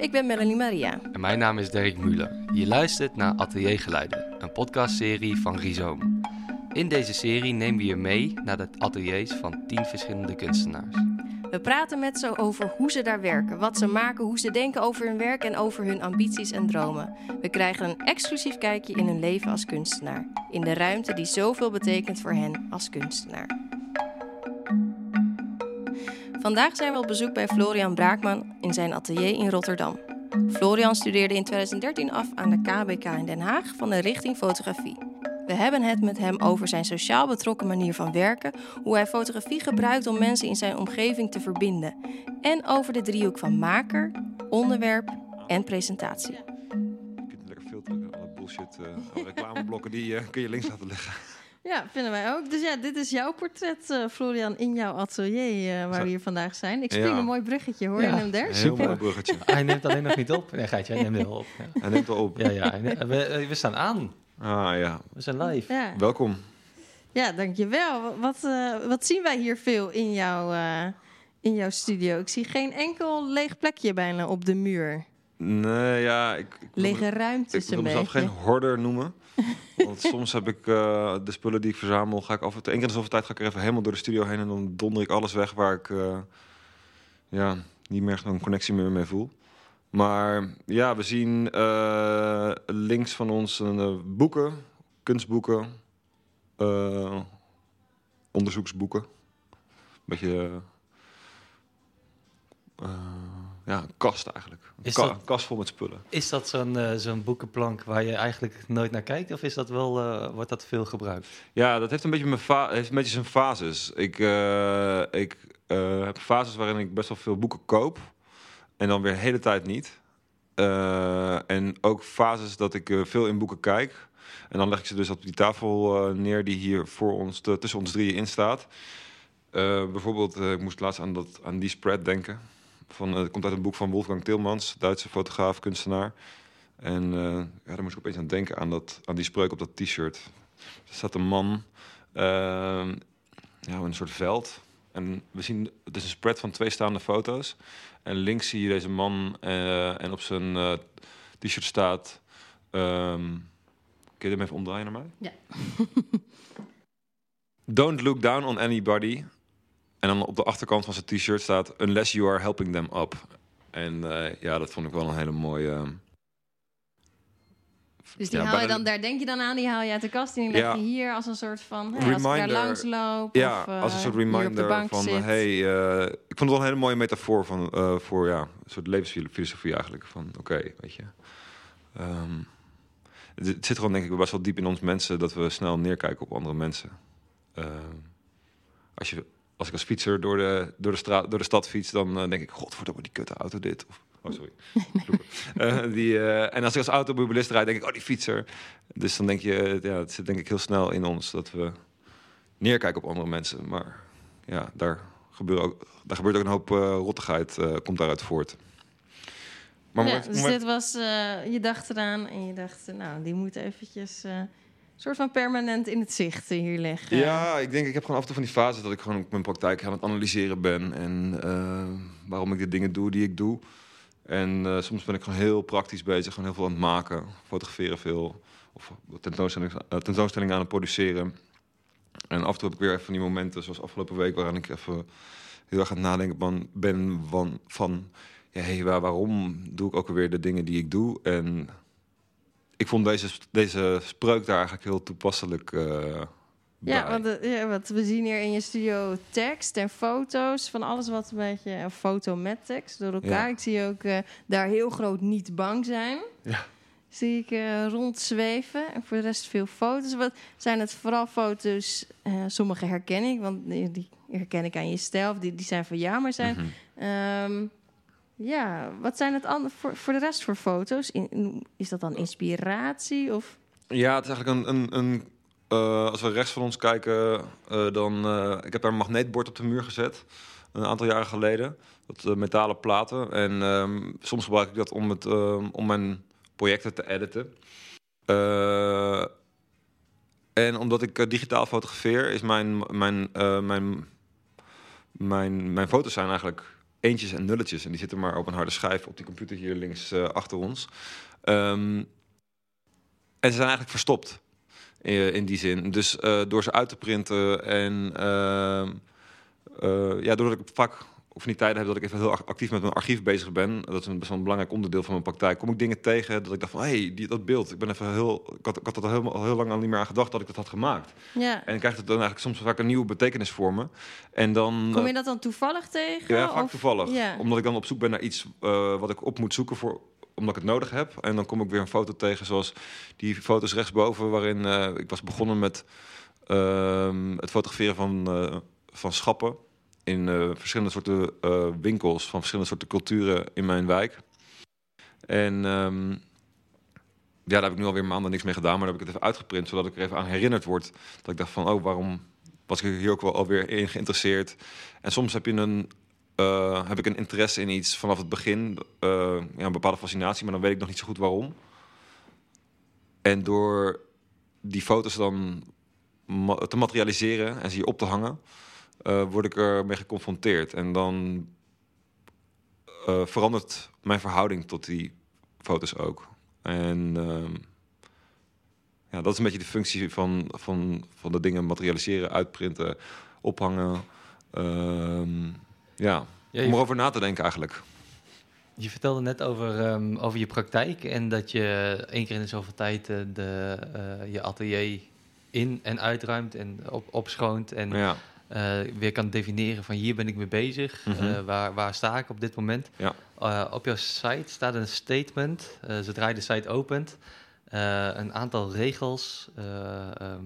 ik ben Melanie Maria. En mijn naam is Dirk Muller. Je luistert naar Ateliergeluiden, een podcastserie van Rhizoom. In deze serie nemen we je mee naar de ateliers van tien verschillende kunstenaars. We praten met ze over hoe ze daar werken, wat ze maken, hoe ze denken over hun werk en over hun ambities en dromen. We krijgen een exclusief kijkje in hun leven als kunstenaar, in de ruimte die zoveel betekent voor hen als kunstenaar. Vandaag zijn we op bezoek bij Florian Braakman in zijn atelier in Rotterdam. Florian studeerde in 2013 af aan de KBK in Den Haag van de richting fotografie. We hebben het met hem over zijn sociaal betrokken manier van werken, hoe hij fotografie gebruikt om mensen in zijn omgeving te verbinden en over de driehoek van maker, onderwerp en presentatie. Je kunt lekker filteren. Alle bullshit, alle reclameblokken, die eh, kun je links laten liggen. Ja, vinden wij ook. Dus ja, dit is jouw portret, eh, Florian, in jouw atelier eh, waar Zo. we hier vandaag zijn. Ik spring Ja. een mooi bruggetje, hoor je Ja. hem daar? Een heel mooi bruggetje. Hij neemt alleen nog niet op. Nee, Geitje, hij neemt wel op. Ja, Hij neemt wel op. ja, ja neemt- we, we staan aan. Ah ja, We zijn live. Ja. welkom. Ja, dankjewel. Wat, eh, wat zien wij hier veel in jouw, eh, in jouw studio? Ik zie geen enkel leeg plekje bijna op de muur. Nee, ja, ik, Lege ruimtes ik beetje. mezelf geen hoorder noemen. Want soms heb ik eh, de spullen die ik verzamel, ga ik af en toe, één keer in zoveel tijd ga ik er even helemaal door de studio heen en dan donder ik alles weg waar ik eh, ja, niet meer een connectie meer mee voel. Maar ja, we zien eh, links van ons een, boeken, kunstboeken, onderzoeksboeken. Beetje eh, ja, een kast eigenlijk. Een Is ka- dat- kast vol met spullen. Is dat zo'n eh, zo'n boekenplank waar je eigenlijk nooit naar kijkt? Of is dat wel, eh, wordt dat veel gebruikt? Ja, dat heeft een beetje, mijn heeft een beetje zijn fases. Ik, eh, ik heb fases waarin ik best wel veel boeken koop. En dan weer de hele tijd niet. En ook fases dat ik veel in boeken kijk. En dan leg ik ze dus op die tafel neer die hier voor ons, tussen ons drieën in staat. Bijvoorbeeld, ik moest laatst aan, dat, aan die spread denken. Van, eh, het komt uit een boek van Wolfgang Tilmans, Duitse fotograaf, kunstenaar. En eh, ja, daar moest ik opeens aan denken, aan, dat, aan die spreuk op dat t-shirt. Er staat een man ehm, ja, in een soort veld. En we zien, het is een spread van twee staande foto's. En links zie je deze man eh, en op zijn eh, t-shirt staat... ehm, kun je hem even omdraaien naar mij? Ja. Don't look down on anybody. En dan op de achterkant van zijn t-shirt staat... Unless you are helping them up. En eh, ja, dat vond ik wel een hele mooie... ehm, Dus die ja, haal je dan, daar denk je dan aan, die haal je uit de kast en die leg Ja. je hier als een soort van, hè, als ik daar langs loop. Ja, of, eh, als een soort op de reminder van, zit. hey, eh, ik vond het wel een hele mooie metafoor van, eh, voor ja, een soort levensfilosofie eigenlijk. Van, oké, weet je. Ehm, het, het zit gewoon denk ik best wel diep in ons mensen dat we snel neerkijken op andere mensen. Ehm, als, je, als ik als fietser door de, door de, straat, door de stad fiets, dan eh, denk ik, godverdomme, die kutte auto dit. Of, oh, sorry. Eh, die, eh, en als ik als automobilist rijd, denk ik, oh, die fietser. Dus dan denk je, ja, het zit denk ik heel snel in ons dat we neerkijken op andere mensen. Maar ja, daar gebeurt ook, daar gebeurt ook een hoop rottigheid, komt daaruit voort. Maar ja, dus dit was, je dacht eraan en je dacht, nou, die moet eventjes soort van permanent in het zicht hier liggen. Ja, ik denk, ik heb gewoon af en toe van die fases dat ik gewoon mijn praktijk aan het analyseren ben. En eh, waarom ik de dingen doe die ik doe. En eh, soms ben ik gewoon heel praktisch bezig, gewoon heel veel aan het maken. Fotograferen veel. Of tentoonstellingen, eh, tentoonstellingen aan het produceren. En af en toe heb ik weer even van die momenten, zoals afgelopen week, waarin ik even heel erg aan het nadenken ben, ben van, van ja, hey, waar, waarom doe ik ook alweer de dingen die ik doe? En ik vond deze, deze spreuk daar eigenlijk heel toepasselijk eh Ja, want, eh, ja, want we zien hier in je studio tekst en foto's van alles wat een beetje een foto met tekst door elkaar. Ja. Ik zie ook eh, daar heel groot niet bang zijn. Ja. Zie ik rondzweven. En voor de rest veel foto's. Wat zijn het vooral foto's? sommige herken ik, want die, herken ik aan je stijl. of Die, die zijn van jou, maar zijn. Ehm, ja, wat zijn het andere voor, de rest voor foto's? Is dat dan inspiratie of? Ja, het is eigenlijk een... een, een eh, als we rechts van ons kijken, eh, dan... eh, ik heb daar een magneetbord op de muur gezet. Een aantal jaren geleden. Dat metalen platen. En ehm, soms gebruik ik dat om, het, ehm, om mijn projecten te editen. En omdat ik digitaal fotografeer, is mijn, mijn, mijn, mijn, mijn foto's zijn eigenlijk eentjes en nulletjes. En die zitten maar op een harde schijf op die computer hier links eh, achter ons. Ehm, en ze zijn eigenlijk verstopt in, in die zin. Dus eh, door ze uit te printen en ehm, eh, ja, doordat ik vaak of niet tijden heb dat ik even heel ac- actief met mijn archief bezig ben, dat is een best wel een belangrijk onderdeel van mijn praktijk, kom ik dingen tegen dat ik dacht van, hé, hey, die- dat beeld, ik ben even heel, ik had, ik had er al heel lang al niet meer aan gedacht dat ik dat had gemaakt. Ja. En ik krijg het dan eigenlijk soms vaak een nieuwe betekenis voor me. En dan Kom eh, je dat dan toevallig tegen? ja, vaak of- toevallig. Ja. Omdat ik dan op zoek ben naar iets eh, wat ik op moet zoeken voor omdat ik het nodig heb. En dan kom ik weer een foto tegen, zoals die foto's rechtsboven, waarin eh, ik was begonnen met ehm, het fotograferen van, van schappen in eh, verschillende soorten eh, winkels van verschillende soorten culturen in mijn wijk. En ehm, ja, daar heb ik nu alweer maanden niks mee gedaan, maar daar heb ik het even uitgeprint, zodat ik er even aan herinnerd word. Dat ik dacht van, oh, waarom was ik hier ook wel alweer in geïnteresseerd? En soms heb je een eh, heb ik een interesse in iets vanaf het begin. ja, een bepaalde fascinatie, maar dan weet ik nog niet zo goed waarom. En door die foto's dan te materialiseren en ze hier op te hangen, eh, word ik ermee geconfronteerd. En dan eh, verandert mijn verhouding tot die foto's ook. En ehm, ja, dat is een beetje de functie van, van, van de dingen materialiseren, uitprinten, ophangen. Ehm, ja, Ja, om erover na te denken eigenlijk. je vertelde net over, ehm, over je praktijk en dat je één keer in de zoveel tijd eh, de, je atelier in- en uitruimt en op, opschoont en Ja, weer kan definiëren van hier ben ik mee bezig, Mhm. eh, waar, waar sta ik op dit moment. Ja. Eh, op jouw site staat een statement, eh, zodra je de site opent, eh, een aantal regels. eh, ehm,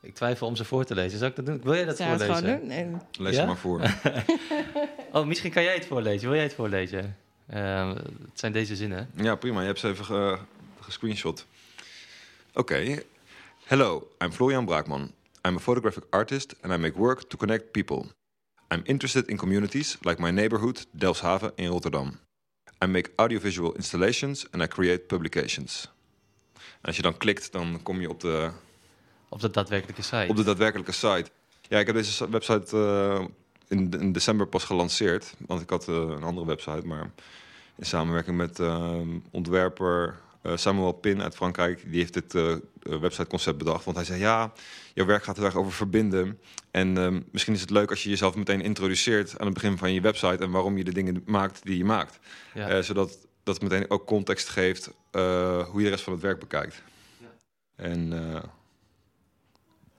ik twijfel om ze voor te lezen. Zal ik dat doen? Wil jij dat Zou je het voorlezen? gewoon doen? Nee. lees Ja? het maar voor. Oh, misschien kan jij het voorlezen. Wil jij het voorlezen? Eh, het zijn deze zinnen. ja, prima. Je hebt ze even ge- gescreenshot. Oké. Hello, I'm Florian Braakman. I'm a photographic artist and I make work to connect people. I'm interested in communities like my neighborhood, Delfshaven in Rotterdam. I make audiovisual installations and I create publications. En als je dan klikt, dan kom je op de, Op de daadwerkelijke site. op de daadwerkelijke site. Ja, ik heb deze website eh, in, in december pas gelanceerd. Want ik had eh, een andere website, maar in samenwerking met eh, ontwerper Samuel Pin uit Frankrijk. Die heeft dit eh, eh, websiteconcept bedacht. Want hij zei, ja, jouw werk gaat heel erg over verbinden. En eh, misschien is het leuk als je jezelf meteen introduceert aan het begin van je website... en waarom je de dingen maakt die je maakt. ja. Eh, zodat dat meteen ook context geeft eh, hoe je de rest van het werk bekijkt. Ja. En eh, had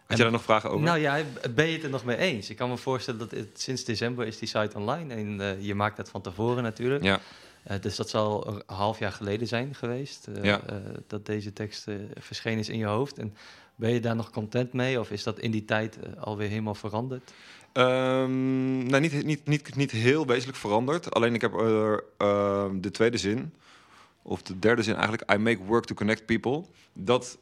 En- jij daar nog vragen over? Nou ja, ben je het er nog mee eens? Ik kan me voorstellen dat het, sinds december is die site online en eh, je maakt dat van tevoren natuurlijk. ja. Eh, dus dat zal een half jaar geleden zijn geweest eh, Ja. eh, dat deze tekst verschenen is in je hoofd. En ben je daar nog content mee of is dat in die tijd alweer helemaal veranderd? Ehm, nou, niet, niet, niet, niet heel wezenlijk veranderd. Alleen ik heb eh, ehm, de tweede zin, of de derde zin eigenlijk, I make work to connect people. Dat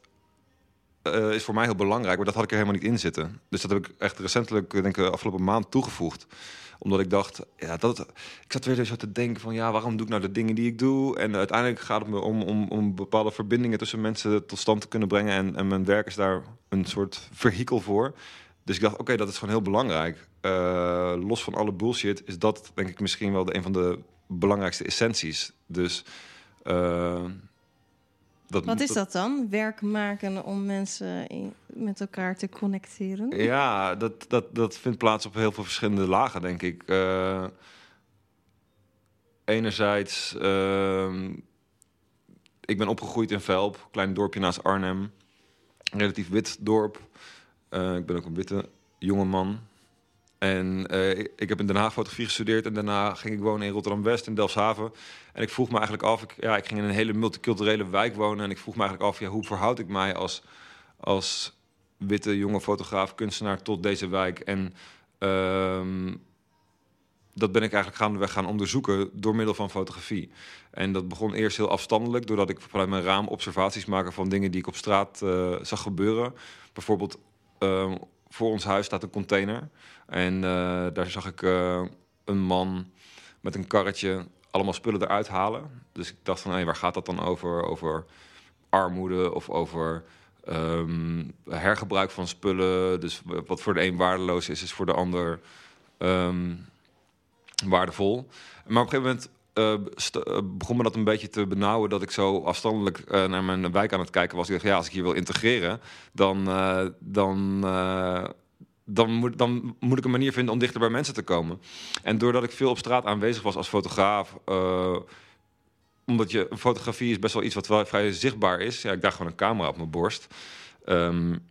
eh, is voor mij heel belangrijk, maar dat had ik er helemaal niet in zitten. Dus dat heb ik echt recentelijk, denk ik, afgelopen maand toegevoegd. Omdat ik dacht, ja, dat, ik zat weer zo te denken van, ja, waarom doe ik nou de dingen die ik doe? En uiteindelijk gaat het me om, om, om bepaalde verbindingen tussen mensen tot stand te kunnen brengen. En, en mijn werk is daar een soort vehikel voor. Dus ik dacht, oké, dat is gewoon heel belangrijk. Eh, los van alle bullshit is dat denk ik misschien wel de, een van de belangrijkste essenties. Dus eh, dat, Wat is dat dan? Werk maken om mensen in- met elkaar te connecteren? Ja, dat, dat, dat vindt plaats op heel veel verschillende lagen, denk ik. Eh, enerzijds, ehm, ik ben opgegroeid in Velp, klein dorpje naast Arnhem. Relatief wit dorp. Eh, ik ben ook een witte jongeman. En eh, ik, heb in Den Haag fotografie gestudeerd en daarna ging ik wonen in Rotterdam-West, in Delfshaven. En ik vroeg me eigenlijk af, ik, ja, ik ging in een hele multiculturele wijk wonen en ik vroeg me eigenlijk af, ja, hoe verhoud ik mij als, als witte jonge fotograaf, kunstenaar tot deze wijk. En ehm, dat ben ik eigenlijk gaandeweg gaan onderzoeken door middel van fotografie. En dat begon eerst heel afstandelijk, doordat ik vanuit mijn raam observaties maakte van dingen die ik op straat eh, zag gebeuren. Bijvoorbeeld, ehm, voor ons huis staat een container. En eh, daar zag ik eh, een man met een karretje allemaal spullen eruit halen. Dus ik dacht van, hé, waar gaat dat dan over? Over armoede of over ehm, hergebruik van spullen. Dus wat voor de een waardeloos is, is voor de ander ehm, waardevol. Maar op een gegeven moment st- uh, begon me dat een beetje te benauwen dat ik zo afstandelijk uh, naar mijn wijk aan het kijken was. Ik dacht, ja, als ik hier wil integreren, dan, dan, dan, moet, dan moet ik een manier vinden om dichter bij mensen te komen. En doordat ik veel op straat aanwezig was als fotograaf, omdat je fotografie is best wel iets wat vrij zichtbaar is. Ja, ik dacht gewoon een camera op mijn borst. Um,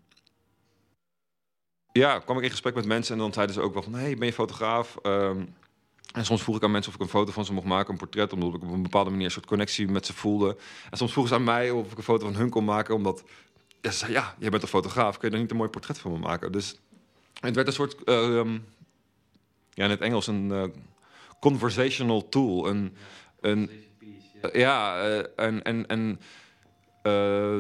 ja, kwam ik in gesprek met mensen en dan zeiden ze ook wel van, hey, ben je fotograaf? Um, en soms vroeg ik aan mensen of ik een foto van ze mocht maken, een portret, omdat ik op een bepaalde manier een soort connectie met ze voelde. En soms vroegen ze aan mij of ik een foto van hun kon maken, omdat ja, ze ja, bent een fotograaf, kun je dan niet een mooi portret van me maken? Dus het werd een soort, uh, um, ja, in het Engels een uh, conversational tool, een, een ja, uh, en, en, en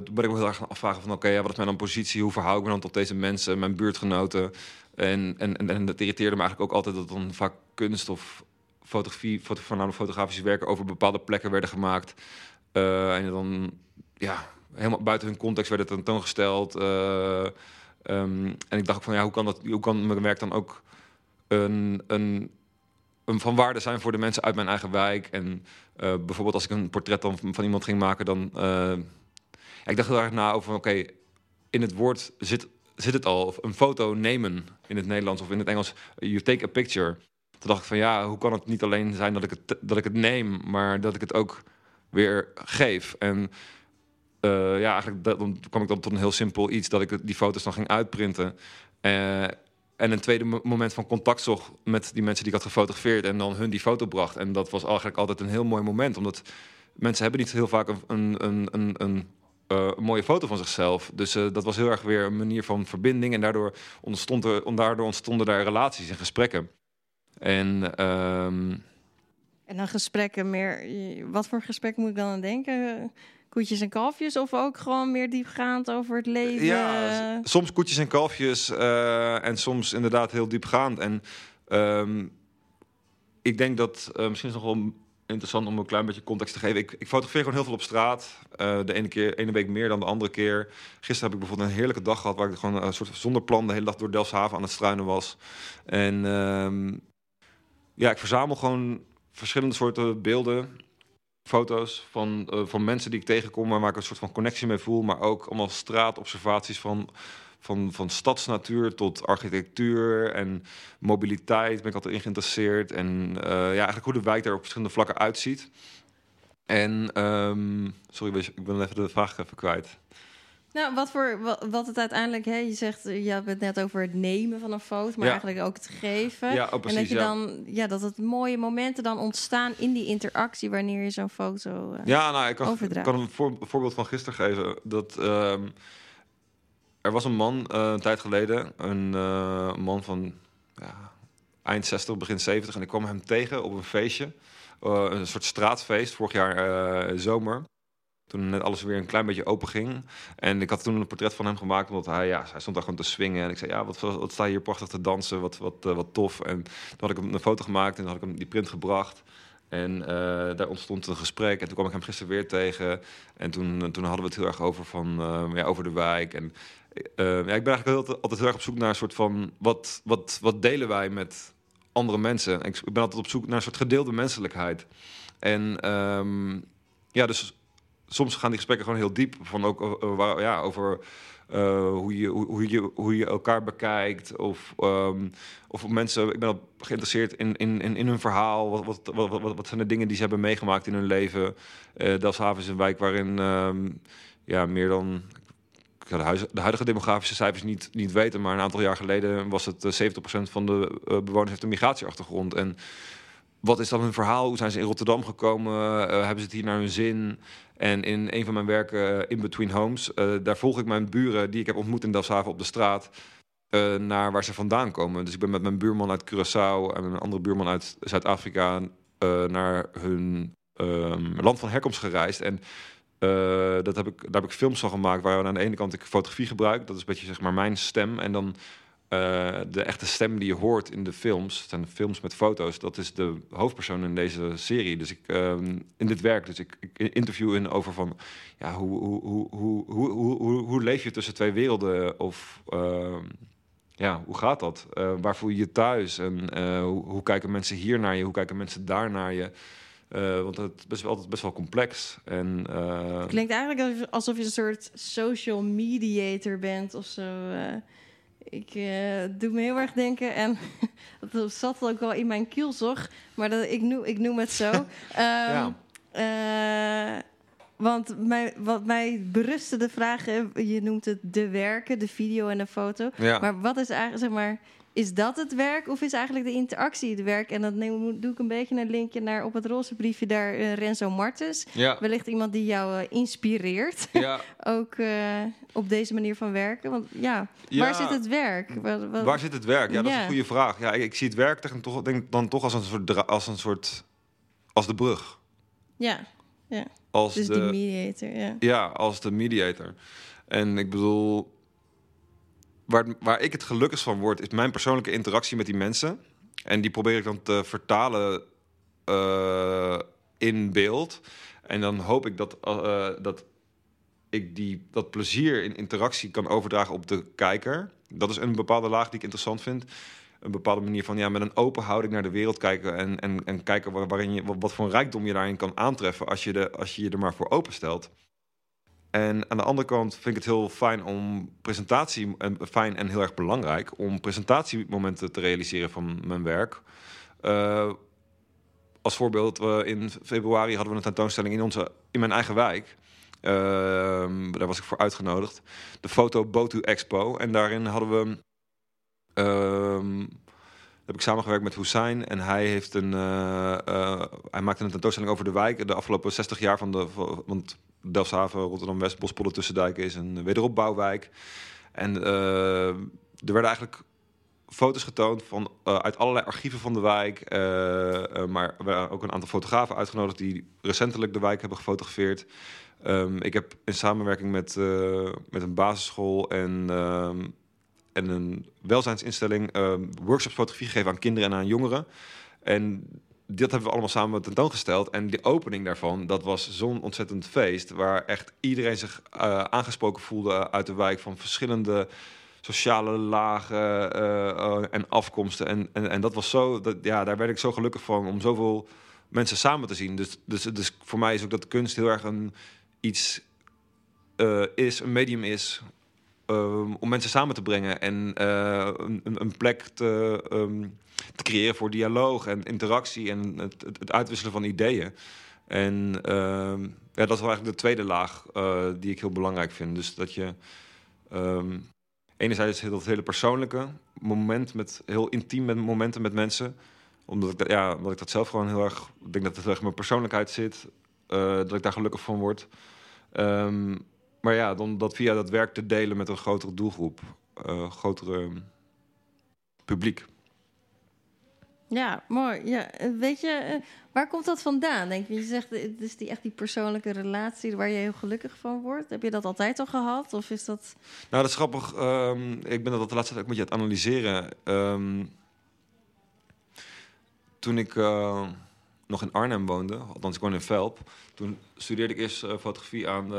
toen ben ik me heel gaan afvragen van, oké, ja, wat is mijn dan positie, hoe verhoud ik me dan tot deze mensen, mijn buurtgenoten? En, en, en, dat irriteerde me eigenlijk ook altijd dat dan vaak kunst of fotografie, foto, voornamelijk fotografische werken over bepaalde plekken werden gemaakt. Uh, en dan ja, helemaal buiten hun context werden tentoongesteld. Uh, um, en ik dacht ook van ja, hoe kan, dat, hoe kan mijn werk dan ook een, een, een van waarde zijn voor de mensen uit mijn eigen wijk? En uh, bijvoorbeeld als ik een portret dan van iemand ging maken, dan. ik dacht heel erg na over oké, in het woord zit zit het al, een foto nemen in het Nederlands of in het Engels, you take a picture. Toen dacht ik van ja, hoe kan het niet alleen zijn dat ik het, dat ik het neem, maar dat ik het ook weer geef. En uh, ja, eigenlijk dan kwam ik dan tot een heel simpel iets, dat ik die foto's dan ging uitprinten. Uh, en een tweede moment van contact zocht met die mensen die ik had gefotografeerd en dan hun die foto bracht. En dat was eigenlijk altijd een heel mooi moment, omdat mensen hebben niet heel vaak een, een, een, een uh, een mooie foto van zichzelf. Dus uh, dat was heel erg weer een manier van verbinding. En daardoor, ontstond er, daardoor ontstonden daar relaties en gesprekken. En, um... en dan gesprekken meer... Wat voor gesprek moet ik dan aan denken? Koetjes en kalfjes? Of ook gewoon meer diepgaand over het leven? Ja, soms koetjes en kalfjes. En soms inderdaad heel diepgaand. En um, ik denk dat misschien is nog wel interessant om een klein beetje context te geven. Ik, ik fotografeer gewoon heel veel op straat. Uh, de ene keer, ene week meer dan de andere keer. Gisteren heb ik bijvoorbeeld een heerlijke dag gehad... waar ik gewoon een soort zonder plan de hele dag door Delfshaven aan het struinen was. En uh, ja, ik verzamel gewoon verschillende soorten beelden, foto's van, uh, van mensen die ik tegenkom... waar ik een soort van connectie mee voel. Maar ook allemaal straatobservaties van van, van stadsnatuur tot architectuur en mobiliteit ben ik altijd in geïnteresseerd. En uh, ja, eigenlijk hoe de wijk er op verschillende vlakken uitziet. En um, sorry, ik ben even de vraag even kwijt. Nou, wat, voor, wat, wat het uiteindelijk, hè, je zegt, je hebt het net over het nemen van een foto, maar Ja. eigenlijk ook het geven. Ja, oh, en precies, dat je ja. dan, ja, dat het mooie momenten dan ontstaan in die interactie wanneer je zo'n foto. eh, Ja, nou, ik kan, overdragen. kan een voor- voorbeeld van gisteren geven. Dat, ehm, er was een man eh, een tijd geleden, een eh, man van ja, eind 60, begin 70. En ik kwam hem tegen op een feestje. Eh, een soort straatfeest, vorig jaar zomer. Toen net alles weer een klein beetje open ging. En ik had toen een portret van hem gemaakt, omdat hij, ja, hij stond daar gewoon te swingen. En ik zei, ja, wat, wat sta je hier prachtig te dansen, wat, wat, wat tof. En toen had ik hem een foto gemaakt en had ik hem die print gebracht. En daar ontstond een gesprek. En toen kwam ik hem gisteren weer tegen. En toen, toen hadden we het heel erg over, van, ja, over de wijk. En ja, ik ben eigenlijk altijd, heel erg op zoek naar een soort van... Wat, wat, wat delen wij met andere mensen? En ik ben altijd op zoek naar een soort gedeelde menselijkheid. En ehm, ja, dus soms gaan die gesprekken gewoon heel diep. Van ook eh, waar- ja, over eh, hoe, je, hoe, hoe je, hoe je elkaar bekijkt. Of, ehm, of mensen. Ik ben geïnteresseerd in, in, in, in hun verhaal. Wat, wat, wat, wat, zijn de dingen die ze hebben meegemaakt in hun leven? Eh Delfshaven is een wijk waarin ehm, ja, meer dan. Ik de, de huidige demografische cijfers niet, niet weten, maar een aantal jaar geleden was het eh, 70% van de eh, bewoners heeft een migratieachtergrond. En wat is dan hun verhaal? Hoe zijn ze in Rotterdam gekomen? Eh, hebben ze het hier naar hun zin? En in een van mijn werken, eh, In Between Homes, eh, daar volg ik mijn buren die ik heb ontmoet in Delfshaven op de straat. eh, naar waar ze vandaan komen. Dus ik ben met mijn buurman uit Curaçao en een andere buurman uit Zuid-Afrika eh, naar hun ehm, land van herkomst gereisd. En eh, dat heb ik, daar heb ik films van gemaakt waar aan de ene kant ik fotografie gebruik. Dat is een beetje zeg maar mijn stem. En dan eh, de echte stem die je hoort in de films, zijn films met foto's, dat is de hoofdpersoon in deze serie. Dus ik, ehm, in dit werk, dus ik, ik interview in over van, ja, hoe, hoe, hoe, hoe, hoe, hoe, hoe leef je tussen twee werelden? Of ehm, ja, hoe gaat dat? Eh, waar voel je je thuis? En hoe, hoe, kijken mensen hier naar je? Hoe kijken mensen daar naar je? Uh, want het is best wel, altijd best wel complex. En, Klinkt eigenlijk alsof je een soort social mediator bent of zo. ik doe me heel erg denken en dat zat ook wel in mijn kielzog, maar dat, ik, noem, ik noem het zo. um, ja. Want mij, wat mij berustte de vraag, je noemt het de werken, de video en de foto. Ja. Maar wat is eigenlijk, zeg maar, is dat het werk of is eigenlijk de interactie het werk? En dan neem, doe ik een beetje een linkje naar op het roze briefje daar uh, Renzo Martens. Ja. Wellicht iemand die jou uh, inspireert. Ja. Ook uh, op deze manier van werken. Want ja, waar zit het werk? Wat, wat... Waar zit het werk? Ja, dat is een goede vraag. Ja, ik, ik zie het werk tegen, toch, denk, dan toch als een soort, als een soort, als de brug. Ja, ja als dus de, mediator, ja. Ja, als de mediator. En ik bedoel, waar, waar ik het gelukkigst van word, is mijn persoonlijke interactie met die mensen. En die probeer ik dan te vertalen uh, in beeld. En dan hoop ik dat, uh, dat ik die, dat plezier in interactie kan overdragen op de kijker. Dat is een bepaalde laag die ik interessant vind een bepaalde manier van ja, met een open houding naar de wereld kijken en, en, en kijken waar, waarin je, wat, voor rijkdom je daarin kan aantreffen als je, de, als je je er maar voor openstelt. En aan de andere kant vind ik het heel fijn om presentatie, en fijn en heel erg belangrijk, om presentatiemomenten te realiseren van mijn werk. Uh, als voorbeeld, uh, in februari hadden we een tentoonstelling in, onze, in mijn eigen wijk. Uh, daar was ik voor uitgenodigd. De foto Botu Expo. En daarin hadden we Um, heb ik samengewerkt met Hussein en hij heeft een, hij maakte een tentoonstelling over de wijk de afgelopen 60 jaar van de, want Delfshaven, Rotterdam West, Bospollen Tussendijk is een wederopbouwwijk. En uh, er werden eigenlijk foto's getoond van, uit allerlei archieven van de wijk. maar er waren ook een aantal fotografen uitgenodigd die recentelijk de wijk hebben gefotografeerd. Um, ik heb in samenwerking met, met een basisschool en ehm, en een welzijnsinstelling uh, workshops fotografie gegeven aan kinderen en aan jongeren. En dat hebben we allemaal samen tentoongesteld. En de opening daarvan, dat was zo'n ontzettend feest... waar echt iedereen zich uh, aangesproken voelde uit de wijk... van verschillende sociale lagen uh, en afkomsten. En, en, en dat was zo... Dat, ja, daar werd ik zo gelukkig van om zoveel mensen samen te zien. Dus, dus, dus voor mij is ook dat kunst heel erg een, iets is, een medium is... Ehm, om mensen samen te brengen en een, een, plek te, um, te, creëren voor dialoog en interactie en het, het uitwisselen van ideeën. En uh, ja, dat is wel eigenlijk de tweede laag uh, die ik heel belangrijk vind. Dus dat je um, enerzijds dat hele persoonlijke moment met heel intiem met momenten met mensen, omdat ik dat, ja, omdat ik dat zelf gewoon heel erg, ik denk dat het echt mijn persoonlijkheid zit, uh, dat ik daar gelukkig van word. Um, maar ja, dan dat via dat werk te delen met een grotere doelgroep, uh, grotere publiek. Ja, mooi. Ja, weet je, uh, waar komt dat vandaan? Denk je, je zegt, het is die, echt die persoonlijke relatie waar je heel gelukkig van wordt. Heb je dat altijd al gehad? Of is dat... Nou, dat is grappig. Um, ik ben dat de laatste tijd ook met je het analyseren. Um, toen ik... Nog in Arnhem woonde, althans ik woonde in Velp, toen studeerde ik eerst fotografie aan,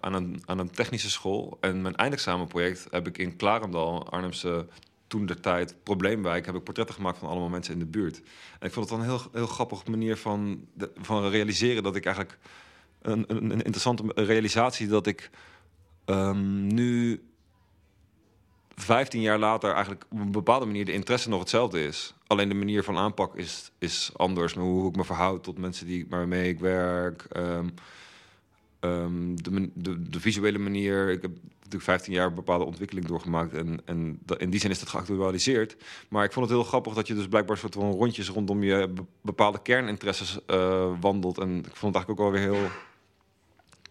aan, een, aan een technische school. En mijn eindexamenproject heb ik in Klarendal, Arnhemse toen de tijd probleemwijk, heb ik portretten gemaakt van allemaal mensen in de buurt. En ik vond het dan een heel, heel grappig manier van, van realiseren dat ik eigenlijk een, een, een interessante realisatie dat ik um, nu 15 jaar later eigenlijk op een bepaalde manier de interesse nog hetzelfde is. Alleen de manier van aanpak is, is anders. Hoe, hoe ik me verhoud tot mensen die, waarmee ik werk. Um, um, de, visuele manier. Ik heb natuurlijk 15 jaar bepaalde ontwikkeling doorgemaakt. En, en in die zin is dat geactualiseerd. Maar ik vond het heel grappig dat je dus blijkbaar soort van rondjes rondom je bepaalde kerninteresses uh, wandelt. En ik vond het eigenlijk ook wel weer heel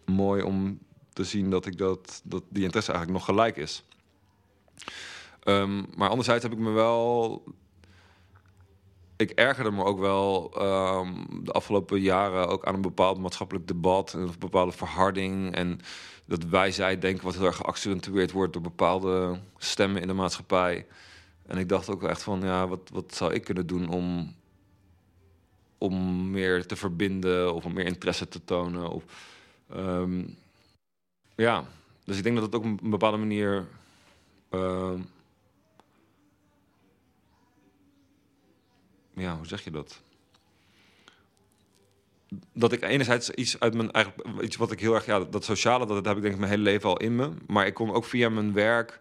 mooi om te zien dat, ik dat, dat die interesse eigenlijk nog gelijk is. Um, maar anderzijds heb ik me wel. Ik ergerde me ook wel um, de afgelopen jaren ook aan een bepaald maatschappelijk debat, een bepaalde verharding en dat wij zij denken wat heel erg geaccentueerd wordt door bepaalde stemmen in de maatschappij. En ik dacht ook echt van, ja, wat, wat zou ik kunnen doen om, om meer te verbinden of om meer interesse te tonen? Of, um, ja, dus ik denk dat het ook op een bepaalde manier uh, ja, hoe zeg je dat? Dat ik enerzijds iets uit mijn eigenlijk iets wat ik heel erg ja dat sociale dat heb ik denk ik mijn hele leven al in me, maar ik kon ook via mijn werk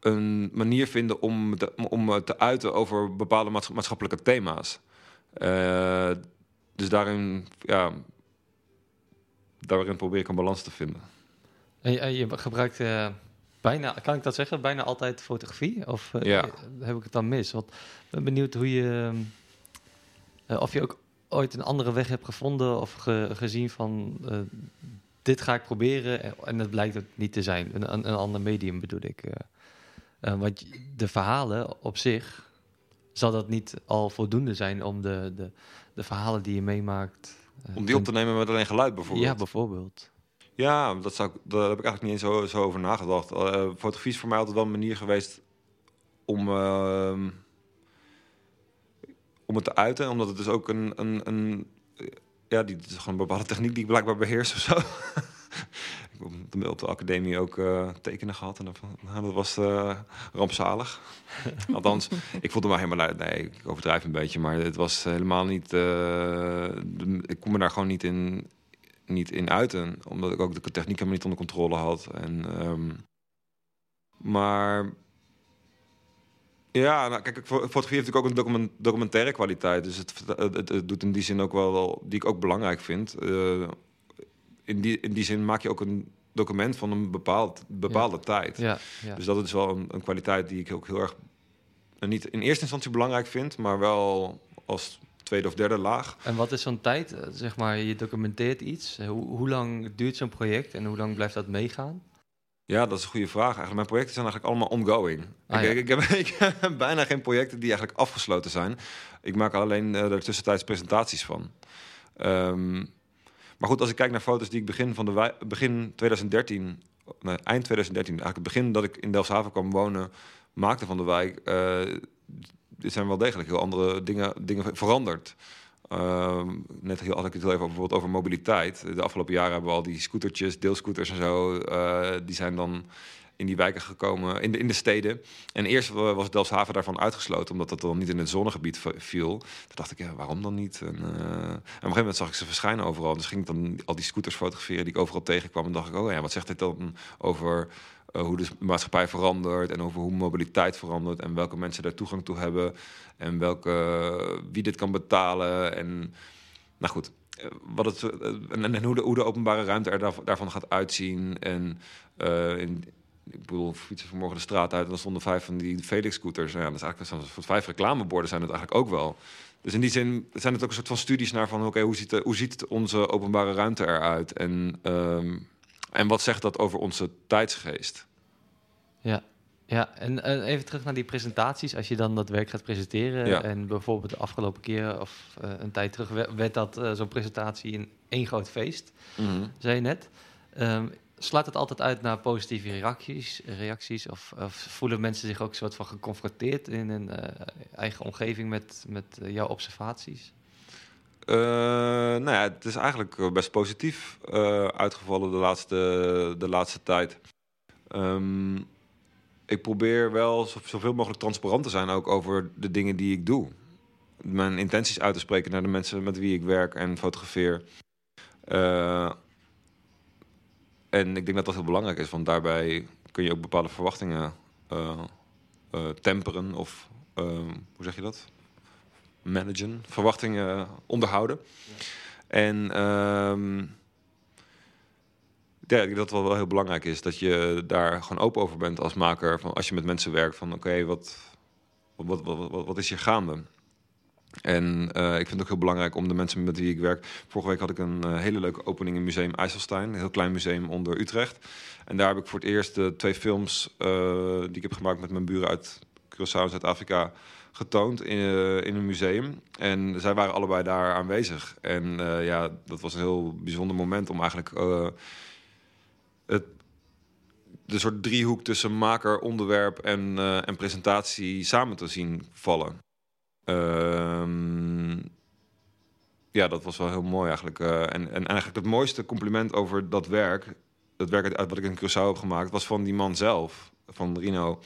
een manier vinden om te, om te uiten over bepaalde maatschappelijke thema's. Uh, dus daarin, ja, daarin probeer ik een balans te vinden. En je, gebruikt uh, bijna, kan ik dat zeggen, bijna altijd fotografie? Of uh, ja. heb ik het dan mis? Want ik ben benieuwd hoe je, of je ook ooit een andere weg hebt gevonden of ge, gezien van dit ga ik proberen en het blijkt het niet te zijn. Een, een, een ander medium bedoel ik. Want de verhalen op zich, zal dat niet al voldoende zijn om de, de, de verhalen die je meemaakt... Om die op te nemen met alleen geluid bijvoorbeeld? Ja, bijvoorbeeld. Ja, dat zou, daar heb ik eigenlijk niet eens zo, zo over nagedacht. Uh, fotografie is voor mij altijd wel een manier geweest om, ehm, om het te uiten. Omdat het dus ook een... een, een ja, die, is gewoon een bepaalde techniek die ik blijkbaar beheers of zo. ik heb op de academie ook uh, tekenen gehad. En dat, nou, was uh, rampzalig. Althans, ik voelde me helemaal... Nee, ik overdrijf een beetje. Maar het was helemaal niet... Ik kon me daar gewoon niet in, niet in uiten. Omdat ik ook de techniek helemaal niet onder controle had. En, um, maar... Ja, nou, kijk, fotografie heeft natuurlijk ook een document, documentaire kwaliteit. Dus het, het, het, doet in die zin ook wel... Die ik ook belangrijk vind in die, in die zin maak je ook een document van een bepaald, bepaalde tijd. Ja, Dus dat is wel een, een, kwaliteit die ik ook heel erg uh, niet in eerste instantie belangrijk vind, maar wel als tweede of derde laag. En wat is zo'n tijd? Eh, zeg maar, je documenteert iets. Hoe, hoe lang duurt zo'n project en hoe lang blijft dat meegaan? Ja, dat is een goede vraag. Eigenlijk, mijn projecten zijn eigenlijk allemaal ongoing. Ah, ik, ik, heb, ik, heb, bijna geen projecten die eigenlijk afgesloten zijn. Ik maak alleen uh, er tussentijds presentaties van. Um, maar goed, als ik kijk naar foto's die ik begin, van de begin 2013, nee, eind 2013, eigenlijk het begin dat ik in Delfshaven kwam wonen, maakte van de wijk, uh, er zijn wel degelijk heel andere dingen, dingen veranderd. Uh, net heel, had ik het heel even bijvoorbeeld over mobiliteit. De afgelopen jaren hebben we al die scootertjes, deelscooters en zo. Uh, die zijn dan in die wijken gekomen, in de, in de steden. En eerst was Delfshaven daarvan uitgesloten, omdat dat dan niet in het zonnegebied viel. Toen dacht ik, ja, waarom dan niet? En, uh, en op een gegeven moment zag ik ze verschijnen overal. Dus ging ik dan al die scooters fotograferen die ik overal tegenkwam. En dacht ik, oh ja, wat zegt dit dan over uh, hoe de maatschappij verandert en over hoe mobiliteit verandert en welke mensen daar toegang toe hebben en welke, wie dit kan betalen. En nou goed, eh, wat het, en, en hoe, de, openbare ruimte er daarvan gaat uitzien. En in, ik bedoel, fietsen vanmorgen de straat uit en dan stonden vijf van die Felix-scooters. Nou ja, dat is eigenlijk voor vijf reclameborden zijn het eigenlijk ook wel. Dus in die zin zijn het ook een soort van studies naar van... oké, hoe, ziet hoe ziet onze openbare ruimte eruit? En, um, en wat zegt dat over onze tijdsgeest? Ja, ja en uh, even terug naar die presentaties. Als je dan dat werk gaat presenteren... Ja. en bijvoorbeeld de afgelopen keer of uh, een tijd terug... werd dat uh, zo'n presentatie in één groot feest, mm -hmm. zei je net... Um, slaat het altijd uit naar positieve reacties? reacties of, of voelen mensen zich ook een soort van geconfronteerd in hun uh, eigen omgeving met, met jouw observaties? Uh, nou ja, het is eigenlijk best positief uitgevallen de laatste, de laatste tijd. Um, ik probeer wel zoveel mogelijk transparant te zijn ook over de dingen die ik doe. Mijn intenties uit te spreken naar de mensen met wie ik werk en fotografeer. Uh, en ik denk dat dat heel belangrijk is, want daarbij kun je ook bepaalde verwachtingen temperen of uh, hoe zeg je dat? Managen, verwachtingen onderhouden. En um, ja, ik denk dat wel heel belangrijk is dat je daar gewoon open over bent als maker. Van als je met mensen werkt, van oké, wat, wat, wat, wat, wat is hier gaande? En uh, ik vind het ook heel belangrijk om de mensen met wie ik werk. Vorige week had ik een uh, hele leuke opening in Museum IJsselstein. Een heel klein museum onder Utrecht. En daar heb ik voor het eerst de twee films uh, die ik heb gemaakt met mijn buren uit Curaçao en Zuid-Afrika getoond in, in een museum. En zij waren allebei daar aanwezig. En ja, dat was een heel bijzonder moment om eigenlijk het de soort driehoek tussen maker, onderwerp en, en presentatie samen te zien vallen. Um, ja, dat was wel heel mooi eigenlijk. En, en eigenlijk het mooiste compliment over dat werk, dat werk uit wat ik in Curaçao heb gemaakt, was van die man zelf, van Rino.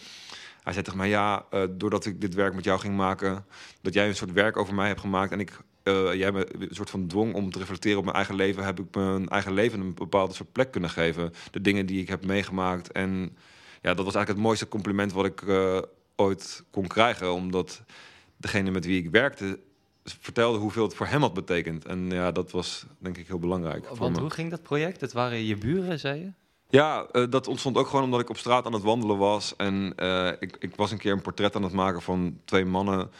Hij zei tegen mij, ja, eh, doordat ik dit werk met jou ging maken, dat jij een soort werk over mij hebt gemaakt en ik, eh, jij me een soort van dwong om te reflecteren op mijn eigen leven, heb ik mijn eigen leven een bepaalde soort plek kunnen geven. De dingen die ik heb meegemaakt. En ja, dat was eigenlijk het mooiste compliment wat ik eh, ooit kon krijgen, omdat degene met wie ik werkte vertelde hoeveel het voor hem had betekend. En ja, dat was denk ik heel belangrijk. Want hoe ging dat project? Het waren je buren, zei je? Ja, eh, dat ontstond ook gewoon omdat ik op straat aan het wandelen was. En eh, ik, ik was een keer een portret aan het maken van twee mannen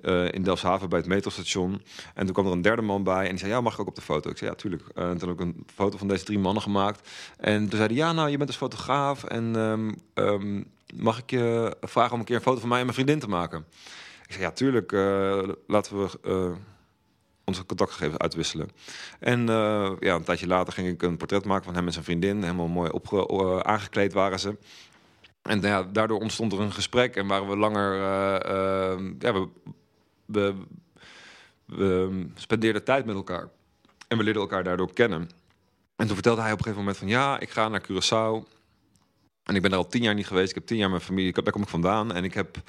eh, in Delfshaven bij het metrostation. En toen kwam er een derde man bij en die zei, ja, mag ik ook op de foto? Ik zei, ja, tuurlijk. En toen heb ik een foto van deze drie mannen gemaakt. En toen zei hij, ja, nou, je bent dus fotograaf en ehm, ehm, mag ik je vragen om een keer een foto van mij en mijn vriendin te maken? Ik zei, ja, tuurlijk, laten we... onze contactgegevens uitwisselen. En eh, ja, een tijdje later ging ik een portret maken van hem en zijn vriendin. Helemaal mooi opge eh, aangekleed waren ze. En ja, daardoor ontstond er een gesprek en waren we langer. eh, ja, we, we, we spendeerden tijd met elkaar. En we leerden elkaar daardoor kennen. En toen vertelde hij op een gegeven moment van ja, ik ga naar Curaçao. En ik ben daar al tien jaar niet geweest. Ik heb tien jaar mijn familie, daar kom ik vandaan. En ik heb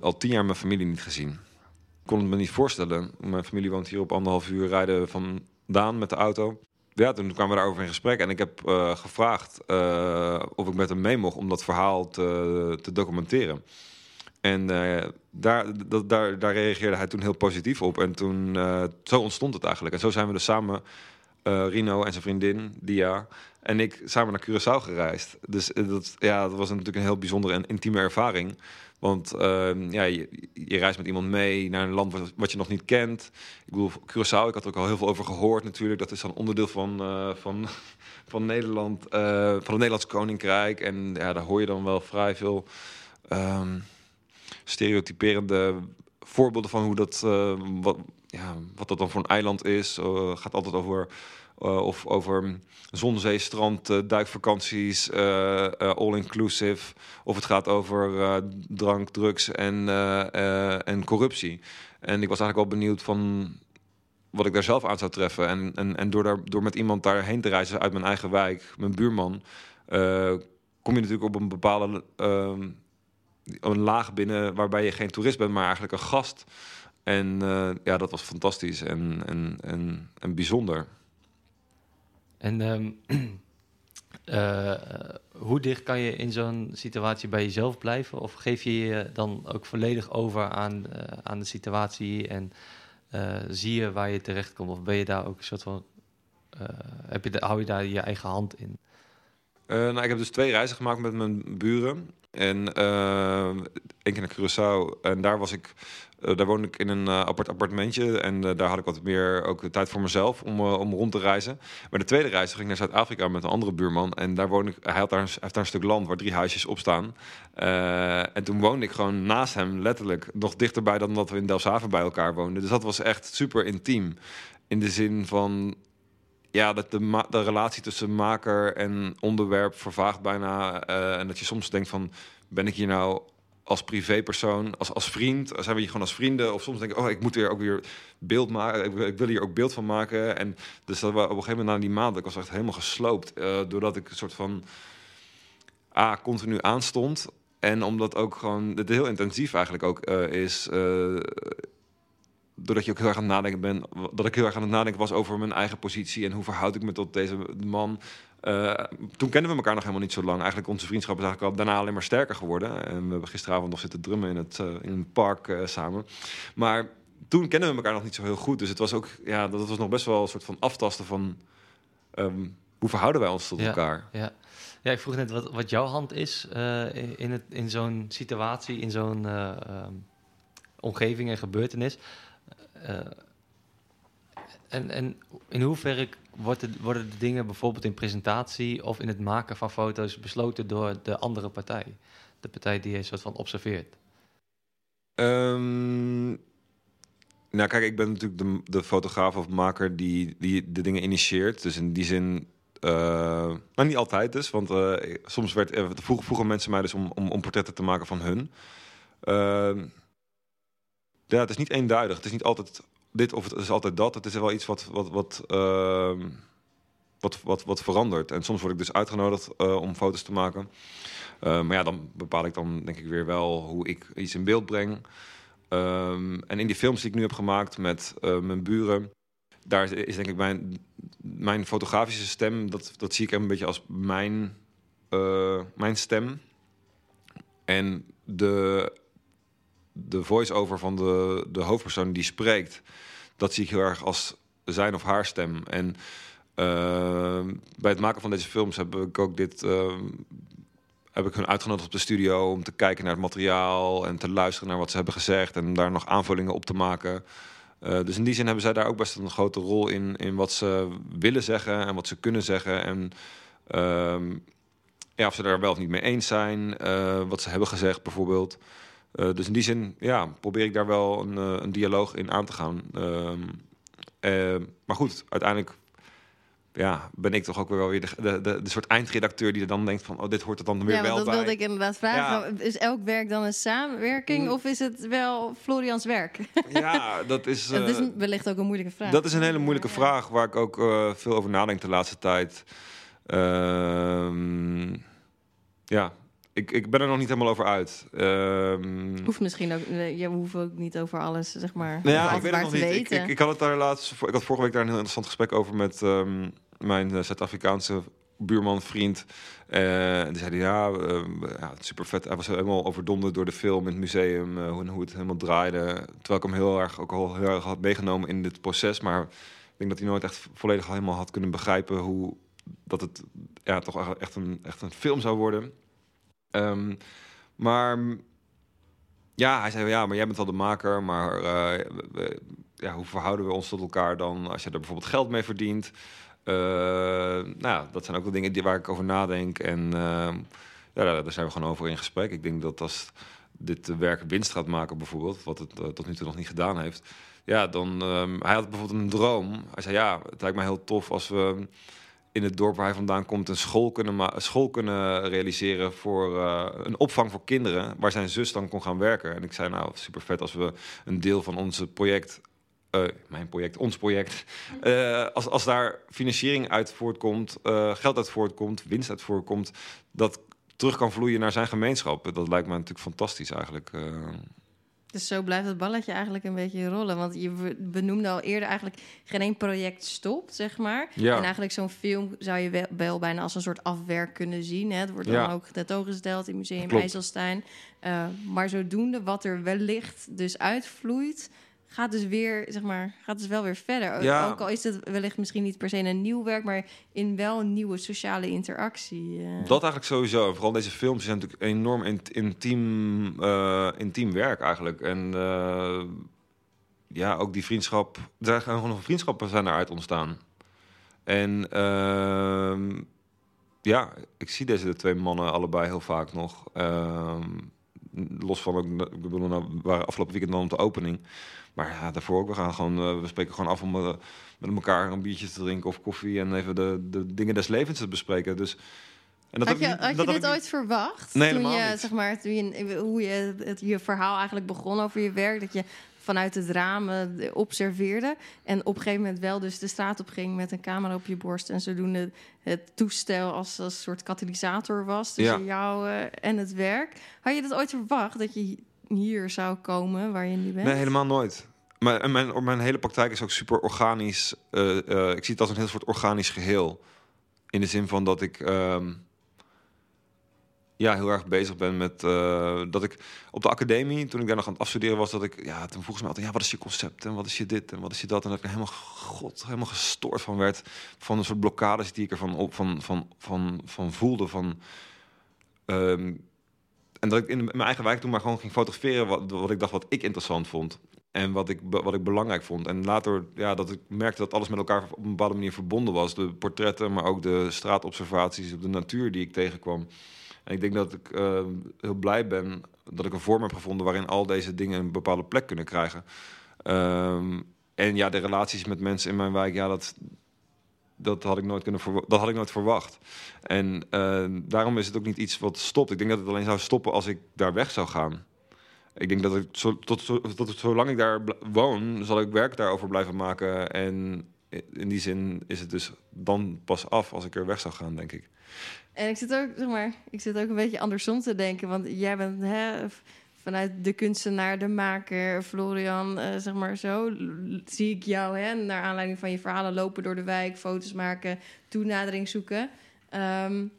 al tien jaar mijn familie niet gezien. Kon het me niet voorstellen. Mijn familie woont hier op anderhalf uur rijden vandaan met de auto. Ja, toen kwamen we daarover in gesprek. En ik heb eh, gevraagd eh, of ik met hem mee mocht om dat verhaal te, te documenteren. En eh, daar, dat, daar, daar reageerde hij toen heel positief op. En toen, zo ontstond het eigenlijk. En zo zijn we dus samen, Rino en zijn vriendin, Dia, en ik samen naar Curaçao gereisd. Dus dat, ja, dat was natuurlijk een heel bijzondere en intieme ervaring. Want eh, ja, je, reist met iemand mee naar een land wat, je nog niet kent. Ik bedoel, Curaçao, ik had er ook al heel veel over gehoord natuurlijk. Dat is dan onderdeel van, eh, van, van Nederland, eh, van het Nederlands Koninkrijk. En ja, daar hoor je dan wel vrij veel ehm, stereotyperende voorbeelden van hoe dat, eh, wat, ja, wat dat dan voor een eiland is. Gaat altijd over, of over zon, zee, strand, eh, duikvakanties, eh, eh, all-inclusive. Of het gaat over eh, drank, drugs en, eh, eh, en corruptie. En ik was eigenlijk wel benieuwd van wat ik daar zelf aan zou treffen. En, en, en door, daar, door met iemand daarheen te reizen uit mijn eigen wijk, mijn buurman, eh, kom je natuurlijk op een bepaalde ehm, een laag binnen waarbij je geen toerist bent, maar eigenlijk een gast. En eh, ja, dat was fantastisch en, en, en, en bijzonder. En ehm, eh, hoe dicht kan je in zo'n situatie bij jezelf blijven? Of geef je je dan ook volledig over aan, eh, aan de situatie en eh, zie je waar je terecht komt? Of ben je daar ook een soort van. heb je, da- hou je daar je eigen hand in? Nou, ik heb dus twee reizen gemaakt met mijn buren. En één keer naar Curaçao. En daar was ik. eh, daar woonde ik in een eh, apart appartementje. En eh, daar had ik wat meer ook tijd voor mezelf om, om rond te reizen. Maar de tweede reis ging ik naar Zuid-Afrika met een andere buurman. En daar woonde ik. Hij, had daar, heeft daar een stuk land waar drie huisjes op staan. En toen woonde ik gewoon naast hem, letterlijk. Nog dichterbij dan dat we in Delfshaven bij elkaar woonden. Dus dat was echt super intiem. In de zin van ja, dat de, de relatie tussen maker en onderwerp vervaagt bijna. eh, en dat je soms denkt van, ben ik hier nou als privépersoon, als, als vriend? Zijn we hier gewoon als vrienden? Of soms denk ik, oh, ik moet weer ook weer beeld maken. Ik, wil- ik wil hier ook beeld van maken. En dus dat we op een gegeven moment na die maand, ik was echt helemaal gesloopt. eh, doordat ik een soort van, A, continu aanstond. En omdat ook gewoon, het heel intensief eigenlijk ook eh, is... doordat je ook heel erg aan het nadenken bent, dat ik heel erg aan het nadenken was over mijn eigen positie en hoe verhoud ik me tot deze man. Eh, toen kenden we elkaar nog helemaal niet zo lang. Eigenlijk onze vriendschap is eigenlijk al daarna alleen maar sterker geworden. En we hebben gisteravond nog zitten drummen in het, eh, in een park eh, samen. Maar toen kenden we elkaar nog niet zo heel goed. Dus het was ook, ja, dat was nog best wel een soort van aftasten van ehm, hoe verhouden wij ons tot Ja. elkaar. Ja. ja, ik vroeg net wat, wat jouw hand is in, het, in zo'n situatie, in zo'n eh, ehm, omgeving en gebeurtenis. Eh, en, en in hoeverre worden de dingen bijvoorbeeld in presentatie of in het maken van foto's besloten door de andere partij? De partij die je soort van observeert. Ehm, nou, kijk, ik ben natuurlijk de, de fotograaf of maker die, die de dingen initieert. Dus in die zin, nou niet altijd dus, want eh, soms werd, vroeg, vroegen mensen mij dus om, om, om portretten te maken van hun. Ehm, ja, het is niet eenduidig. Het is niet altijd dit of het is altijd dat. Het is wel iets wat, wat, wat, ehm, wat, wat, wat verandert. En soms word ik dus uitgenodigd eh, om foto's te maken. Eh, maar ja, dan bepaal ik dan denk ik weer wel hoe ik iets in beeld breng. Ehm, en in die films die ik nu heb gemaakt met eh, mijn buren, daar is denk ik mijn, mijn fotografische stem, dat, dat zie ik een beetje als mijn, mijn stem. En de, de voice-over van de, de hoofdpersoon die spreekt, dat zie ik heel erg als zijn of haar stem. En uh, bij het maken van deze films heb ik ook dit. Uh, heb ik hun uitgenodigd op de studio om te kijken naar het materiaal en te luisteren naar wat ze hebben gezegd en daar nog aanvullingen op te maken. Uh, dus in die zin hebben zij daar ook best een grote rol in, in wat ze willen zeggen en wat ze kunnen zeggen. En uh, ja, of ze daar wel of niet mee eens zijn, wat ze hebben gezegd bijvoorbeeld. Uh, dus in die zin ja, probeer ik daar wel een, een dialoog in aan te gaan. Ehm, maar goed, uiteindelijk ja, ben ik toch ook weer wel weer de, de, de, de, soort eindredacteur die er dan denkt van, oh, dit hoort er dan weer ja, wel dat bij. wilde ik inderdaad vragen. Ja. Is elk werk dan een samenwerking mm. of is het wel Florians werk? Ja, dat is... Dat is wellicht ook een moeilijke vraag. Dat is een hele moeilijke vraag waar ik ook uh, veel over nadenk de laatste tijd. Uh, ja, ik, ik ben er nog niet helemaal over uit. Um, hoeft misschien ook, je hoeft ook niet over alles, zeg maar. Nou ja, ik weet het nog niet. Ik, ik, ik, had het daar laatst, ik had vorige week daar een heel interessant gesprek over met um, mijn uh, Zuid-Afrikaanse buurman, vriend. Uh, en die zei ja, uh, ja, super vet. Hij was helemaal overdonderd door de film in het museum, uh, hoe, hoe het helemaal draaide. Terwijl ik hem heel erg, ook al heel erg had meegenomen in dit proces. Maar ik denk dat hij nooit echt volledig helemaal had kunnen begrijpen hoe dat het ja, toch echt een, echt een film zou worden. Um, maar ja, hij zei ja, maar jij bent wel de maker, maar we, ja, hoe verhouden we ons tot elkaar dan als je er bijvoorbeeld geld mee verdient? Uh, nou dat zijn ook wel dingen die, waar ik over nadenk. En uh, ja, daar zijn we gewoon over in gesprek. Ik denk dat als dit werk winst gaat maken, bijvoorbeeld, wat het tot nu toe nog niet gedaan heeft. Ja, dan. Um, hij had bijvoorbeeld een droom. Hij zei ja, het lijkt me heel tof als we in het dorp waar hij vandaan komt een school kunnen, school kunnen realiseren voor uh, een opvang voor kinderen, waar zijn zus dan kon gaan werken. En ik zei nou super vet als we een deel van onze project, uh, mijn project, ons project, uh, als, als daar financiering uit voortkomt, geld uit voortkomt, winst uit voortkomt, dat terug kan vloeien naar zijn gemeenschap. Dat lijkt me natuurlijk fantastisch eigenlijk. Dus zo blijft het balletje eigenlijk een beetje rollen. Want je benoemde al eerder eigenlijk geen één project stopt, zeg maar. Ja. En eigenlijk zo'n film zou je wel, wel, bijna als een soort afwerk kunnen zien. Hè? Het wordt dan ook tentoongesteld in Museum. IJsselstein. Uh, maar zodoende wat er wellicht dus uitvloeit... gaat dus weer, zeg maar, gaat dus wel weer verder. Ja. Ook al is het wellicht misschien niet per se een nieuw werk... maar in wel een nieuwe sociale interactie. Uh. Dat eigenlijk sowieso. Vooral deze films zijn natuurlijk enorm intiem, uh, intiem werk eigenlijk. En uh, ja, ook die vriendschap... Er zijn gewoon nog vriendschappen zijn eruit ontstaan. En uh, ja, ik zie deze twee mannen allebei heel vaak nog. Ehm, los van ook, ik bedoel, nou, we waren afgelopen weekend dan op de opening. Maar ja, daarvoor ook. We gaan gewoon, uh, we spreken gewoon af om uh, met elkaar een biertje te drinken of koffie en even de, de dingen des levens te bespreken. Dus. En dat had je, had je dit ooit verwacht? Nee, toen je, niet. zeg maar, toen je, hoe je het, je verhaal eigenlijk begon over je werk, dat je vanuit het raam observeerde en op een gegeven moment wel dus de straat op ging met een camera op je borst en zodoende het toestel als, als een soort katalysator was tussen Ja. jou uh, en het werk. Had je dat ooit verwacht dat je hier zou komen waar je nu bent? Nee, helemaal nooit. Maar en mijn, mijn hele praktijk is ook super organisch. Uh, uh, ik zie het als een heel soort organisch geheel. In de zin van dat ik ehm, ja, heel erg bezig ben met uh, dat ik op de academie, toen ik daar nog aan het afstuderen was, dat ik ja, toen vroeg ze me altijd, ja, wat is je concept en wat is je dit en wat is je dat en dat ik er helemaal god, helemaal gestoord van werd van een soort blokkades die ik ervan op van van van van voelde van um, en dat ik in mijn eigen wijk toen maar gewoon ging fotograferen wat, wat ik dacht wat ik interessant vond. En wat ik, wat ik belangrijk vond. En later, ja, dat ik merkte dat alles met elkaar op een bepaalde manier verbonden was. De portretten, maar ook de straatobservaties op de natuur die ik tegenkwam. En ik denk dat ik uh, heel blij ben dat ik een vorm heb gevonden waarin al deze dingen een bepaalde plek kunnen krijgen. Um, en ja, de relaties met mensen in mijn wijk, ja, dat, dat had ik nooit kunnen dat had ik nooit verwacht. En uh, daarom is het ook niet iets wat stopt. Ik denk dat het alleen zou stoppen als ik daar weg zou gaan. Ik denk dat ik tot, tot, zolang ik daar woon, zal ik werk daarover blijven maken. En in die zin is het dus dan pas af als ik er weg zou gaan, denk ik. En ik zit ook, zeg maar, ik zit ook een beetje andersom te denken. Want jij bent hè, vanuit de kunstenaar, de maker, Florian, uh, zeg maar zo. Zie ik jou, hè, naar aanleiding van je verhalen, lopen door de wijk, foto's maken, toenadering zoeken. Um,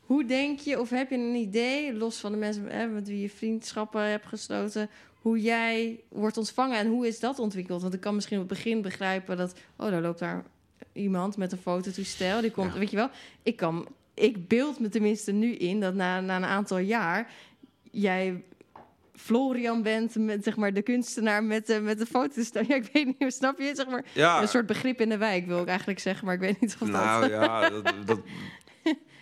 hoe denk je, of heb je een idee, los van de mensen hè, met wie je vriendschappen hebt gesloten, hoe jij wordt ontvangen en hoe is dat ontwikkeld? Want ik kan misschien op het begin begrijpen dat, oh, daar loopt daar iemand met een fototoestel, die komt, weet je wel. Ik kan, ik beeld me tenminste nu in dat na, na een aantal jaar jij Florian bent met zeg maar de kunstenaar met de, met de fototoestel. Ja, ik weet niet, snap je? Zeg maar ja. een soort begrip in de wijk wil ik eigenlijk zeggen, maar ik weet niet of nou, dat. Nou ja, dat, dat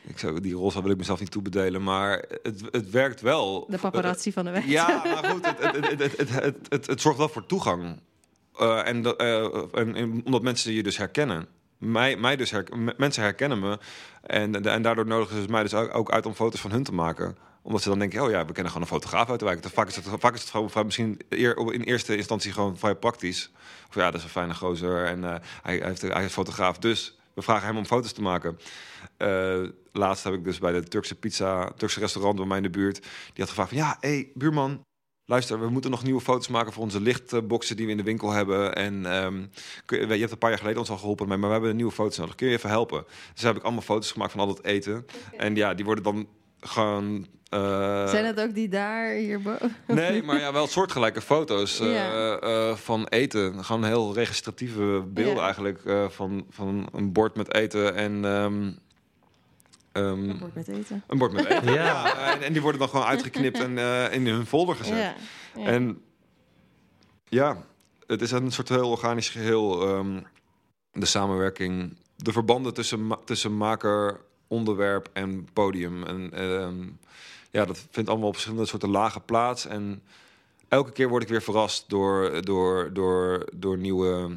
ik zou, die rol wil ik mezelf niet toebedelen, maar het, het werkt wel. De paparazzi van de weg. Ja, maar goed, het, het, het, het, het, het, zorgt wel voor toegang. Uh, en, uh, en, en, omdat mensen je dus herkennen. Mij, mij dus mensen herkennen me. En, en daardoor nodigen ze mij dus ook uit om foto's van hun te maken omdat ze dan denken, oh ja, we kennen gewoon een fotograaf uit de wijk. Vaak is het, vaak is het gewoon misschien in eerste instantie gewoon vrij praktisch. Of ja, dat is een fijne gozer en hij, hij, heeft, hij is fotograaf. Dus we vragen hem om foto's te maken. Uh, laatst heb ik dus bij de Turkse pizza, Turkse restaurant bij mij in de buurt, die had gevraagd van ja, hé hey, buurman, luister, we moeten nog nieuwe foto's maken voor onze lichtboxen die we in de winkel hebben. En um, je, je hebt een paar jaar geleden ons al geholpen, maar we hebben een nieuwe foto's nodig. Kun je even helpen? Dus heb ik allemaal foto's gemaakt van al dat eten. En ja, die worden dan gewoon uh, Zijn het ook die daar hierboven? Nee, maar ja, wel soortgelijke foto's uh, ja. uh, van eten. Gewoon heel registratieve beelden ja. eigenlijk van, van een bord met eten en um, Um, een bord met eten. Een bord met eten, ja. En, en, die worden dan gewoon uitgeknipt en uh, in hun folder gezet. Ja. Ja. En ja, het is een soort heel organisch geheel. Um, de samenwerking, de verbanden tussen, ma tussen maker, onderwerp en podium. En um, ja, dat vindt allemaal op verschillende soorten lagen plaats. En elke keer word ik weer verrast door, door, door, door nieuwe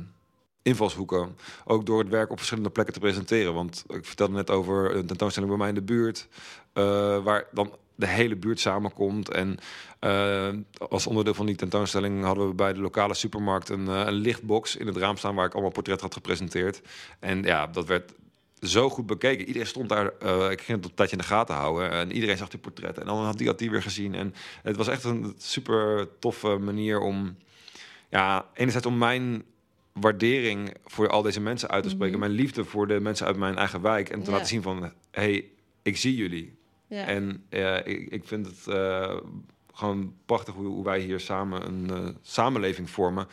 invalshoeken. Ook door het werk op verschillende plekken te presenteren. Want ik vertelde net over een tentoonstelling bij mij in de buurt. Uh, waar dan de hele buurt samenkomt. En uh, als onderdeel van die tentoonstelling hadden we bij de lokale supermarkt een, uh, een lichtbox in het raam staan waar ik allemaal portretten had gepresenteerd. En ja, dat werd zo goed bekeken. Iedereen stond daar, ik ging het een tijdje in de gaten houden. En iedereen zag die portretten. En dan had die, had die weer gezien. En het was echt een super toffe manier om, ja, enerzijds om mijn waardering voor al deze mensen uit te spreken. Mm -hmm. Mijn liefde voor de mensen uit mijn eigen wijk. En te ja. laten zien van, hey, ik zie jullie. Ja. En uh, ik, ik vind het uh, gewoon prachtig hoe, hoe, wij hier samen een uh, samenleving vormen.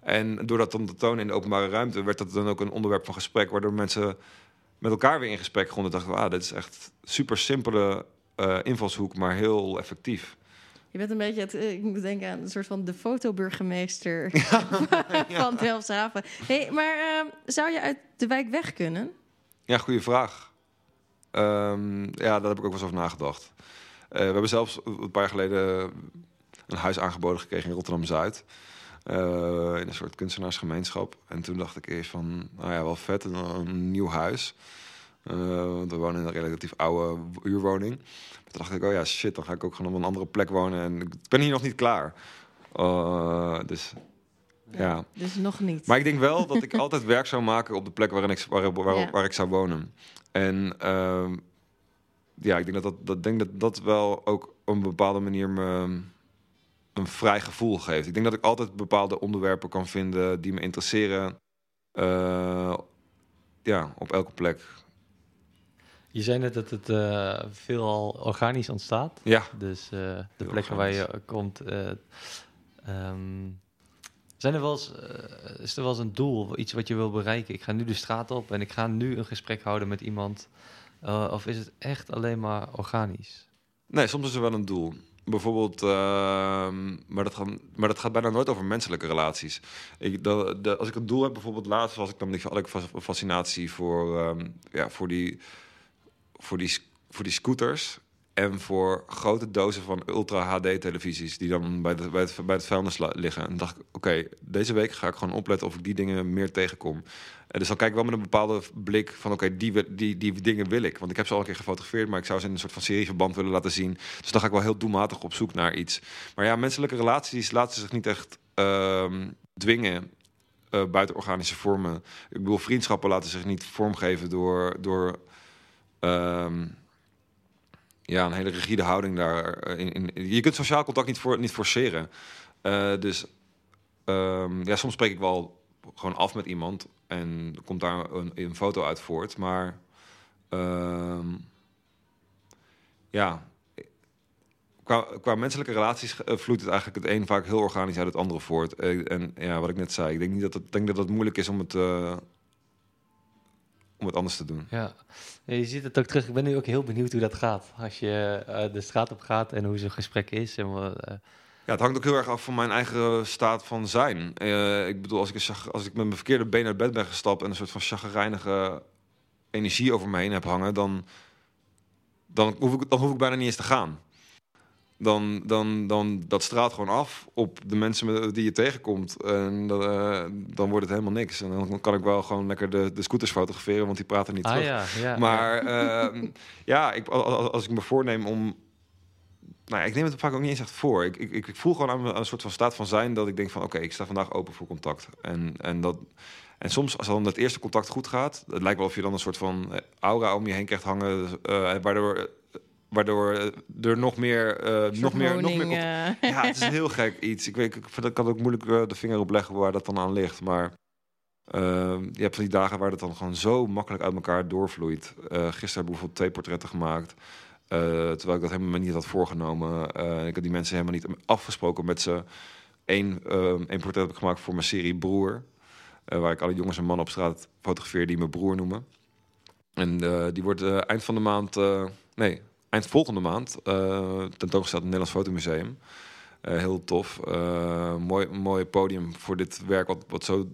En door dat dan te tonen in de openbare ruimte, werd dat dan ook een onderwerp van gesprek, waardoor mensen met elkaar weer in gesprek begonnen. Dachten, ah, dit is echt super simpele invalshoek, maar heel effectief. Je bent een beetje, het, ik moet denken aan een soort van de fotoburgemeester ja. van Delfshaven. Hey, maar uh, zou je uit de wijk weg kunnen? Ja, goede vraag. Um, ja, daar heb ik ook wel eens over nagedacht. Uh, we hebben zelfs een paar jaar geleden een huis aangeboden gekregen in Rotterdam-Zuid. Uh, in een soort kunstenaarsgemeenschap. En toen dacht ik eerst van, nou ja, wel vet, een, een nieuw huis. Uh, want we wonen in een relatief oude huurwoning. Toen dacht ik, oh ja, shit, dan ga ik ook gewoon op een andere plek wonen. En ik ben hier nog niet klaar. Uh, dus ja, ja. Dus nog niet. Maar ik denk wel dat ik altijd werk zou maken op de plek waarin ik, waar, waar, ja. waar ik zou wonen. En uh, ja, ik denk dat dat, dat, denk dat dat wel ook op een bepaalde manier me een vrij gevoel geeft. Ik denk dat ik altijd bepaalde onderwerpen kan vinden die me interesseren. Uh, ja, op elke plek. Je zei net dat het uh, veelal organisch ontstaat. Ja. Dus uh, de plekken waar je komt. Uh, um, zijn er wel eens, is er wel eens een doel, iets wat je wil bereiken? Ik ga nu de straat op en ik ga nu een gesprek houden met iemand. of is het echt alleen maar organisch? Nee, soms is er wel een doel. Bijvoorbeeld, ehm, maar, dat gaat, maar dat gaat bijna nooit over menselijke relaties. Ik, de, de, als ik een doel heb, bijvoorbeeld laatst was ik dan ik fascinatie voor, um, ja, voor die voor die, voor die scooters en voor grote dozen van ultra HD televisies die dan bij, de, bij, het, bij het vuilnis liggen. En dacht ik, oké, deze week ga ik gewoon opletten of ik die dingen meer tegenkom. En dus dan kijk ik wel met een bepaalde blik van oké, die, die, die dingen wil ik. Want ik heb ze al een keer gefotografeerd, maar ik zou ze in een soort van serieverband willen laten zien. Dus dan ga ik wel heel doelmatig op zoek naar iets. Maar ja, menselijke relaties laten zich niet echt uh, dwingen. eh, buitenorganische vormen. Ik bedoel, vriendschappen laten zich niet vormgeven door, door ehm, ja, een hele rigide houding daar. eh, In, in, je kunt sociaal contact niet, voor, niet forceren. Eh, dus ehm, ja, soms spreek ik wel gewoon af met iemand en komt daar een, een foto uit voort. Maar ehm, ja, qua, qua menselijke relaties eh, vloeit het eigenlijk het een vaak heel organisch uit het andere voort. En ja, wat ik net zei, ik denk niet dat het, denk dat het moeilijk is om het, om het anders te doen. Ja. Je ziet het ook terug. Ik ben nu ook heel benieuwd hoe dat gaat. Als je eh, de straat op gaat en hoe zo'n gesprek is. En, eh, Ja, het hangt ook heel erg af van mijn eigen staat van zijn. Eh, ik bedoel, als ik, een als ik met mijn verkeerde been uit bed ben gestapt en een soort van chagrijnige energie over me heen heb hangen, dan, dan, hoef ik, dan hoef ik bijna niet eens te gaan. Dan, dan, dan dat straalt gewoon af op de mensen die je tegenkomt. En dan, eh, dan wordt het helemaal niks. En dan kan ik wel gewoon lekker de, de scooters fotograferen, want die praten niet ah terug. ja, ja. Maar ehm, ja, ik, als, als ik me voorneem om. Nou, ik neem het vaak ook niet eens echt voor. Ik, ik, ik voel gewoon aan, me- aan een soort van staat van zijn dat ik denk van oké, ik sta vandaag open voor contact. En, en, dat, en soms als dan het eerste contact goed gaat, het lijkt wel of je dan een soort van eh, aura om je heen krijgt hangen, eh, waardoor, waardoor eh, er nog meer, eh, nog meer, nog meer eh. ja, het is een heel gek iets. Ik, weet, ik kan ook moeilijk de vinger op leggen waar dat dan aan ligt. Maar eh, je hebt van die dagen waar het dan gewoon zo makkelijk uit elkaar doorvloeit. Gisteren heb ik bijvoorbeeld twee portretten gemaakt. terwijl ik dat helemaal niet had voorgenomen. Ik had die mensen helemaal niet afgesproken met ze. Eén eh, één portret heb ik gemaakt voor mijn serie Broer. waar ik alle jongens en mannen op straat fotografeer die me broer noemen. En die wordt eind van de maand, nee, eind volgende maand eh, tentoongesteld in het Nederlands Fotomuseum. Eh, heel tof. Eh, mooi, mooi podium voor dit werk, wat, wat zo,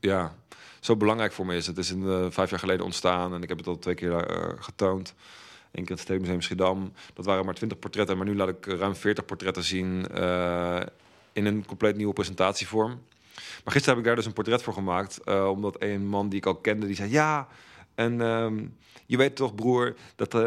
ja, zo belangrijk voor me is. Het is in, vijf jaar geleden ontstaan en ik heb het al twee keer getoond. Eén keer het Stedelijk Museum Schiedam. Dat waren maar 20 portretten, maar nu laat ik ruim 40 portretten zien in een compleet nieuwe presentatievorm. Maar gisteren heb ik daar dus een portret voor gemaakt, omdat een man die ik al kende, die zei ja. En ehm, je weet toch, broer, dat eh,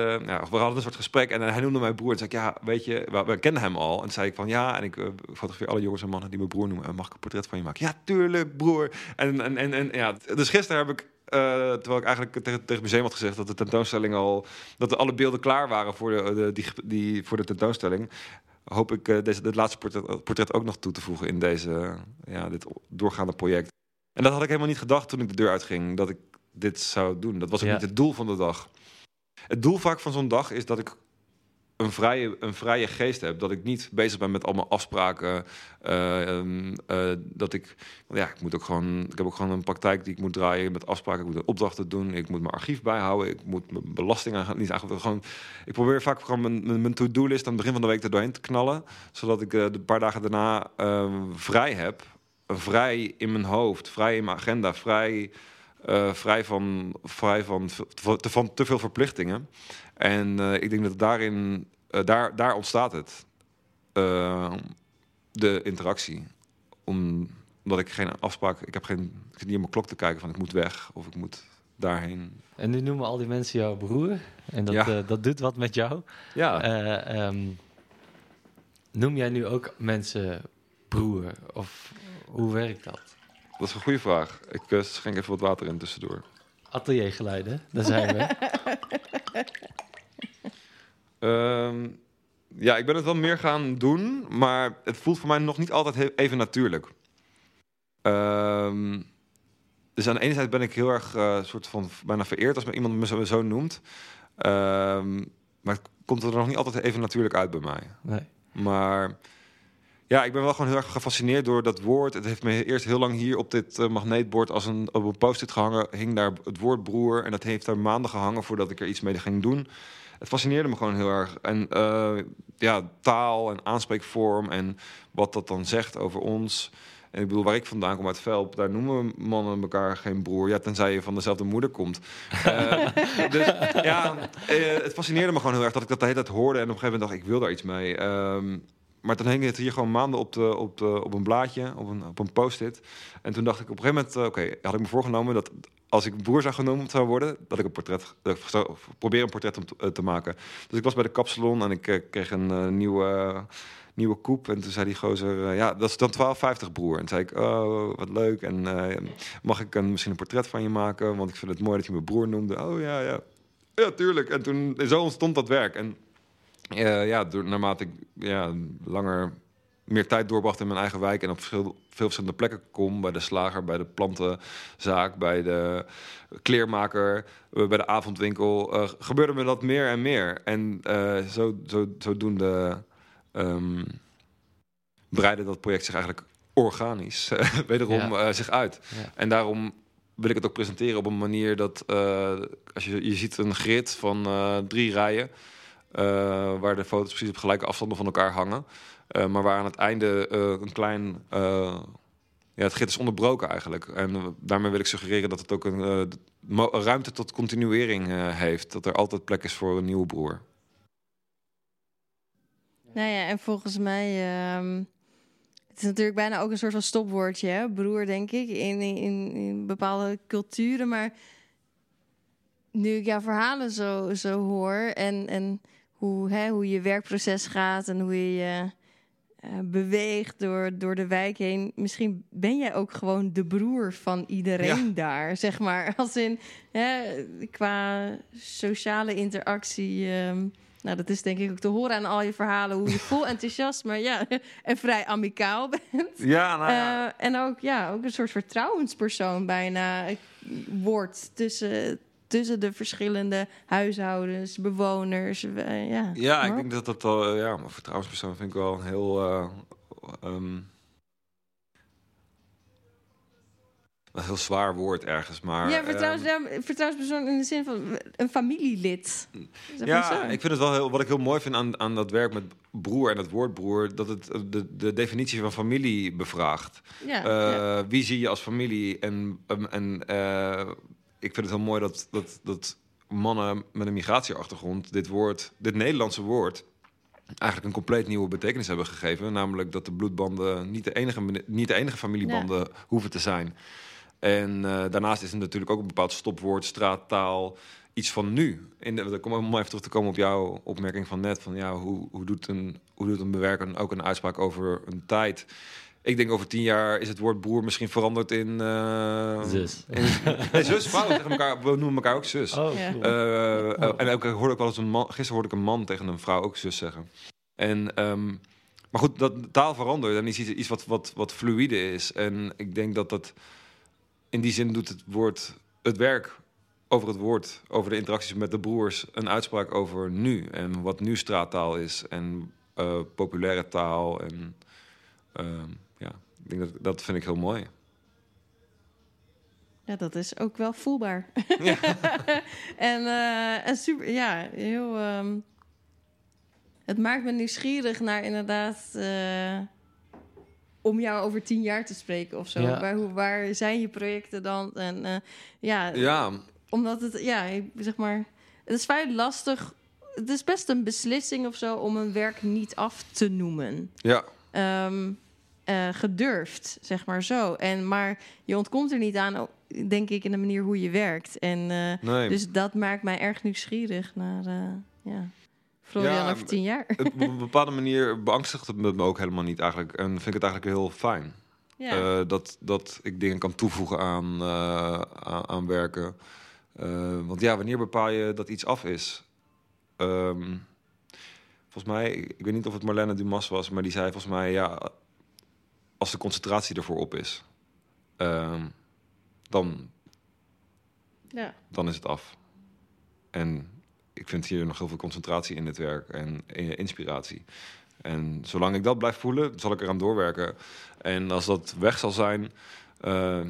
we hadden een soort gesprek en hij noemde mij broer. En zei ik, ja, weet je, we, kenden hem al. En zei ik van ja, en ik eh, fotografeer alle jongens en mannen die me broer noemen. En mag ik een portret van je maken? Ja, tuurlijk, broer. En, en, en, ja, dus gisteren heb ik, eh, terwijl ik eigenlijk tegen, tegen het museum had gezegd dat de tentoonstelling al, dat alle beelden klaar waren voor de, die, voor de tentoonstelling. Hoop ik deze, dit laatste portret, portret ook nog toe te voegen in deze, ja, dit doorgaande project. En dat had ik helemaal niet gedacht toen ik de deur uitging, dat ik dit zou doen. Dat was ook Ja. niet het doel van de dag. Het doel vaak van zo'n dag is dat ik een vrije, een vrije geest heb. Dat ik niet bezig ben met allemaal afspraken. eh, ehm, eh, dat ik, ja, ik moet ook gewoon, ik heb ook gewoon een praktijk die ik moet draaien met afspraken. Ik moet opdrachten doen. Ik moet mijn archief bijhouden. Ik moet mijn belastingen niet eigenlijk gewoon. Ik probeer vaak gewoon mijn, mijn, mijn to-do-list aan het begin van de week er doorheen te knallen, zodat ik eh, de paar dagen daarna eh, vrij heb. Vrij in mijn hoofd, vrij in mijn agenda, vrij eh, vrij van, vrij van, te- van te veel verplichtingen. En eh, ik denk dat daarin, eh, daar, daar ontstaat het. De interactie. Om, omdat ik geen afspraak, ik heb geen, ik zit niet op mijn klok te kijken van ik moet weg of ik moet daarheen. En nu noemen al die mensen jou broer. En dat, Ja. dat doet wat met jou. Ja, Eh, ehm, noem jij nu ook mensen broer? Of hoe werkt dat? Dat is een goede vraag. Ik eh, schenk even wat water in tussendoor. Ateliergeluiden, daar zijn we. Ehm, ja, ik ben het wel meer gaan doen, maar het voelt voor mij nog niet altijd even natuurlijk. Ehm, dus aan de ene zijde ben ik heel erg eh, soort van bijna vereerd als me iemand me zo, zo noemt. Ehm, maar het komt er nog niet altijd even natuurlijk uit bij mij. Nee. Maar ja, ik ben wel gewoon heel erg gefascineerd door dat woord. Het heeft me eerst heel lang hier op dit eh, magneetbord als een, op een post-it gehangen. Hing daar het woord broer. En dat heeft daar maanden gehangen voordat ik er iets mee ging doen. Het fascineerde me gewoon heel erg. En eh, ja, taal en aanspreekvorm en wat dat dan zegt over ons. En ik bedoel, waar ik vandaan kom uit Velp, daar noemen mannen elkaar geen broer. Ja, tenzij je van dezelfde moeder komt. Eh, dus ja, het fascineerde me gewoon heel erg dat ik dat de hele tijd hoorde. En op een gegeven moment dacht ik, ik wil daar iets mee. Ehm, maar toen hing het hier gewoon maanden op, de, op, de, op een blaadje, op een, op een post-it. En toen dacht ik op een gegeven moment, eh, oké, had ik me voorgenomen dat als ik broer zou genoemd zou worden, dat ik een portret, ik zou proberen een portret eh, te maken. Dus ik was bij de kapsalon en ik eh, kreeg een nieuwe, nieuwe koep. En toen zei die gozer, ja, dat is dan 12,50 broer. En toen zei ik, oh, wat leuk. En mag ik een, misschien een portret van je maken? Want ik vind het mooi dat je me broer noemde. Oh ja, ja. Ja, tuurlijk. En toen, zo ontstond dat werk. En eh, ja, door, naarmate ik ja, langer meer tijd doorbracht in mijn eigen wijk en op veel, veel verschillende plekken kom, bij de slager, bij de plantenzaak, bij de kleermaker, eh, bij de avondwinkel, uh, gebeurde me dat meer en meer. En uh, zo, zo, zodoende um, breidde dat project zich eigenlijk organisch wederom ja. zich uit. Ja. En daarom wil ik het ook presenteren op een manier dat als je, je ziet een grid van drie rijen. Uh, waar de foto's precies op gelijke afstanden van elkaar hangen. Uh, maar waar aan het einde uh, een klein... ja, het grid is onderbroken eigenlijk. En daarmee wil ik suggereren dat het ook een ruimte tot continuering heeft. Dat er altijd plek is voor een nieuwe broer. Nou ja, en volgens mij... Um, het is natuurlijk bijna ook een soort van stopwoordje, hè? broer, denk ik, in, in, in bepaalde culturen. Maar nu ik jouw verhalen zo, zo hoor en... en hoe, hè, hoe je werkproces gaat en hoe je je uh, beweegt door, door de wijk heen. Misschien ben jij ook gewoon de broer van iedereen ja. daar, zeg maar. Als in, hè, qua sociale interactie... Um, nou, dat is denk ik ook te horen aan al je verhalen... hoe je vol enthousiast, maar ja, en vrij amicaal bent. Ja, nou ja. Uh, en ook, ja, ook een soort vertrouwenspersoon bijna wordt tussen tussen de verschillende huishoudens, bewoners. Uh, ja, ja ik denk dat dat al, ja, maar vertrouwenspersoon vind ik wel een heel. Uh, um, een heel zwaar woord ergens, maar... Ja, vertrouwens, um, ja, vertrouwenspersoon in de zin van een familielid. Ja, ik vind het wel heel... Wat ik heel mooi vind aan, aan dat werk met broer en het woord broer... dat het de, de definitie van familie bevraagt. Ja, uh, ja. Wie zie je als familie en, en uh, ik vind het heel mooi dat, dat, dat mannen met een migratieachtergrond dit woord, dit Nederlandse woord, eigenlijk een compleet nieuwe betekenis hebben gegeven. Namelijk dat de bloedbanden niet de enige, niet de enige familiebanden hoeven te zijn. En uh, daarnaast is het natuurlijk ook een bepaald stopwoord, straattaal, iets van nu. In de, kom om even terug te komen op jouw opmerking van net. Van ja, hoe, hoe, doet, een, hoe doet een bewerker ook een uitspraak over een tijd? Ik denk over tien jaar is het woord broer misschien veranderd in... Uh, zus. In, nee, zus, vrouw. Zeggen elkaar, we noemen elkaar ook zus. Oh, Ja. cool. Uh, uh, en ook, ik hoorde ook wel eens een man... Gisteren hoorde ik een man tegen een vrouw ook zus zeggen. En, um, maar goed, dat taal verandert en is iets, iets wat, wat, wat fluïde is. En ik denk dat dat... In die zin doet het woord... Het werk over het woord, over de interacties met de broers... een uitspraak over nu. En wat nu straattaal is. En uh, populaire taal en... Uh, ja, ik denk dat, dat vind ik heel mooi. Ja, dat is ook wel voelbaar. Ja. en, uh, en super, ja, heel. Um, het maakt me nieuwsgierig naar inderdaad. Uh, om jou over tien jaar te spreken of zo. Ja. Waar, hoe, waar zijn je projecten dan? En uh, ja, ja, omdat het, ja, zeg maar. Het is vrij lastig. Het is best een beslissing of zo om een werk niet af te noemen. ja. Um, uh, gedurfd, zeg maar zo. En, maar je ontkomt er niet aan, denk ik, in de manier hoe je werkt. En, uh, nee. Dus dat maakt mij erg nieuwsgierig naar uh, ja, Florian Ja, over tien jaar. Op een bepaalde manier beangstigt het me ook helemaal niet eigenlijk. En vind ik het eigenlijk heel fijn. ja. Eh, dat, dat ik dingen kan toevoegen aan, eh, aan, aan werken. Eh, want ja, wanneer bepaal je dat iets af is? Ehm, volgens mij, ik weet niet of het Marlene Dumas was, maar die zei volgens mij, ja, als de concentratie ervoor op is, ehm, dan, ja. dan is het af. En ik vind hier nog heel veel concentratie in dit werk en eh, inspiratie. En zolang ik dat blijf voelen, zal ik eraan doorwerken. En als dat weg zal zijn, uh,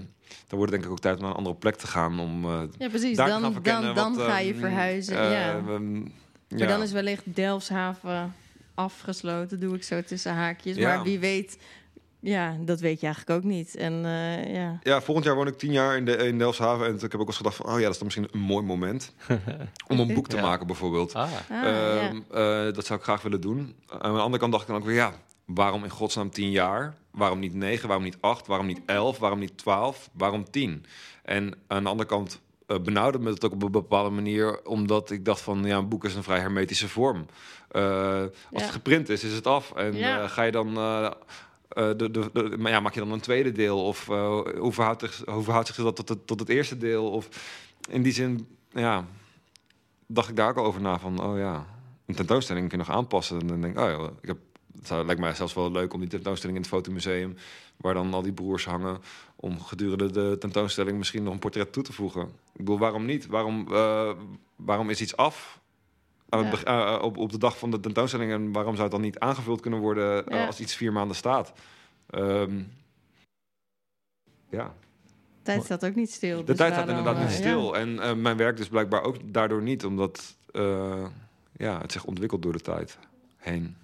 dan wordt het denk ik ook tijd om naar een andere plek te gaan. Om uh, ja, precies. daar te Dan, gaan dan, dan wat, ga je um, verhuizen. uh, ja. um, Maar dan is wellicht Delfshaven afgesloten, doe ik zo tussen haakjes. Ja. Maar wie weet, ja, dat weet je eigenlijk ook niet. En uh, ja. Ja, volgend jaar woon ik tien jaar in, de, in Delfshaven. En ik heb ook eens gedacht van, oh ja, dat is dan misschien een mooi moment. om een boek te Ja. maken bijvoorbeeld. Ah, Ah, Ehm, ja. eh, dat zou ik graag willen doen. Aan de andere kant dacht ik dan ook weer, ja, waarom in godsnaam tien jaar? Waarom niet negen? Waarom niet acht? Waarom niet elf? Waarom niet twaalf? Waarom tien? En aan de andere kant uh, benauwde me het ook op een bepaalde manier, omdat ik dacht van ja, een boek is een vrij hermetische vorm. Uh, als Ja. het geprint is, is het af. En Ja. eh, ga je dan. eh, eh, de, de, maar ja, maak je dan een tweede deel? Of eh, hoe, verhoudt zich, zich dat tot het, tot het eerste deel? Of in die zin, ja, dacht ik daar ook al over na van, oh ja, een tentoonstelling kun je nog aanpassen. En dan denk ik, oh ik heb, het zou, lijkt mij zelfs wel leuk om die tentoonstelling in het fotomuseum, waar dan al die broers hangen, om gedurende de tentoonstelling misschien nog een portret toe te voegen. Ik bedoel, waarom niet? Waarom, eh, waarom is iets af aan het Ja. beg- eh, op, op de dag van de tentoonstelling en waarom zou het dan niet aangevuld kunnen worden eh, Ja. als iets vier maanden staat? Ehm, ja. De tijd staat ook niet stil. De dus tijd staat inderdaad niet eh, stil. En eh, mijn werk dus blijkbaar ook daardoor niet, omdat eh, ja, het zich ontwikkelt door de tijd heen.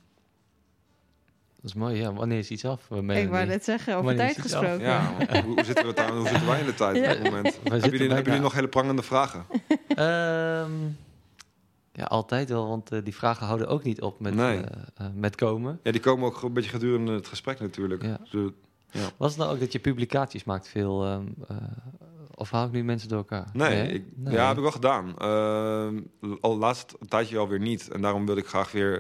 Dat is mooi, ja. Wanneer is iets af? Ik wou net zeggen, over tijd gesproken. Ja, hoe, hoe zitten we aan? Hoe zitten wij in de tijd Ja. op dit moment? Hebben jullie, hebben jullie nog hele prangende vragen? Ehm, ja, altijd wel, want eh, die vragen houden ook niet op met, Nee. eh, eh, met komen. Ja, die komen ook een beetje gedurende het gesprek natuurlijk. Ja. Dus, Was het nou ook dat je publicaties maakt veel, ehm, eh, of hou ik nu mensen door elkaar? nee, ik, Nee. ja, heb ik wel gedaan. Ehm, al laatst een tijdje alweer niet. En daarom wil ik graag weer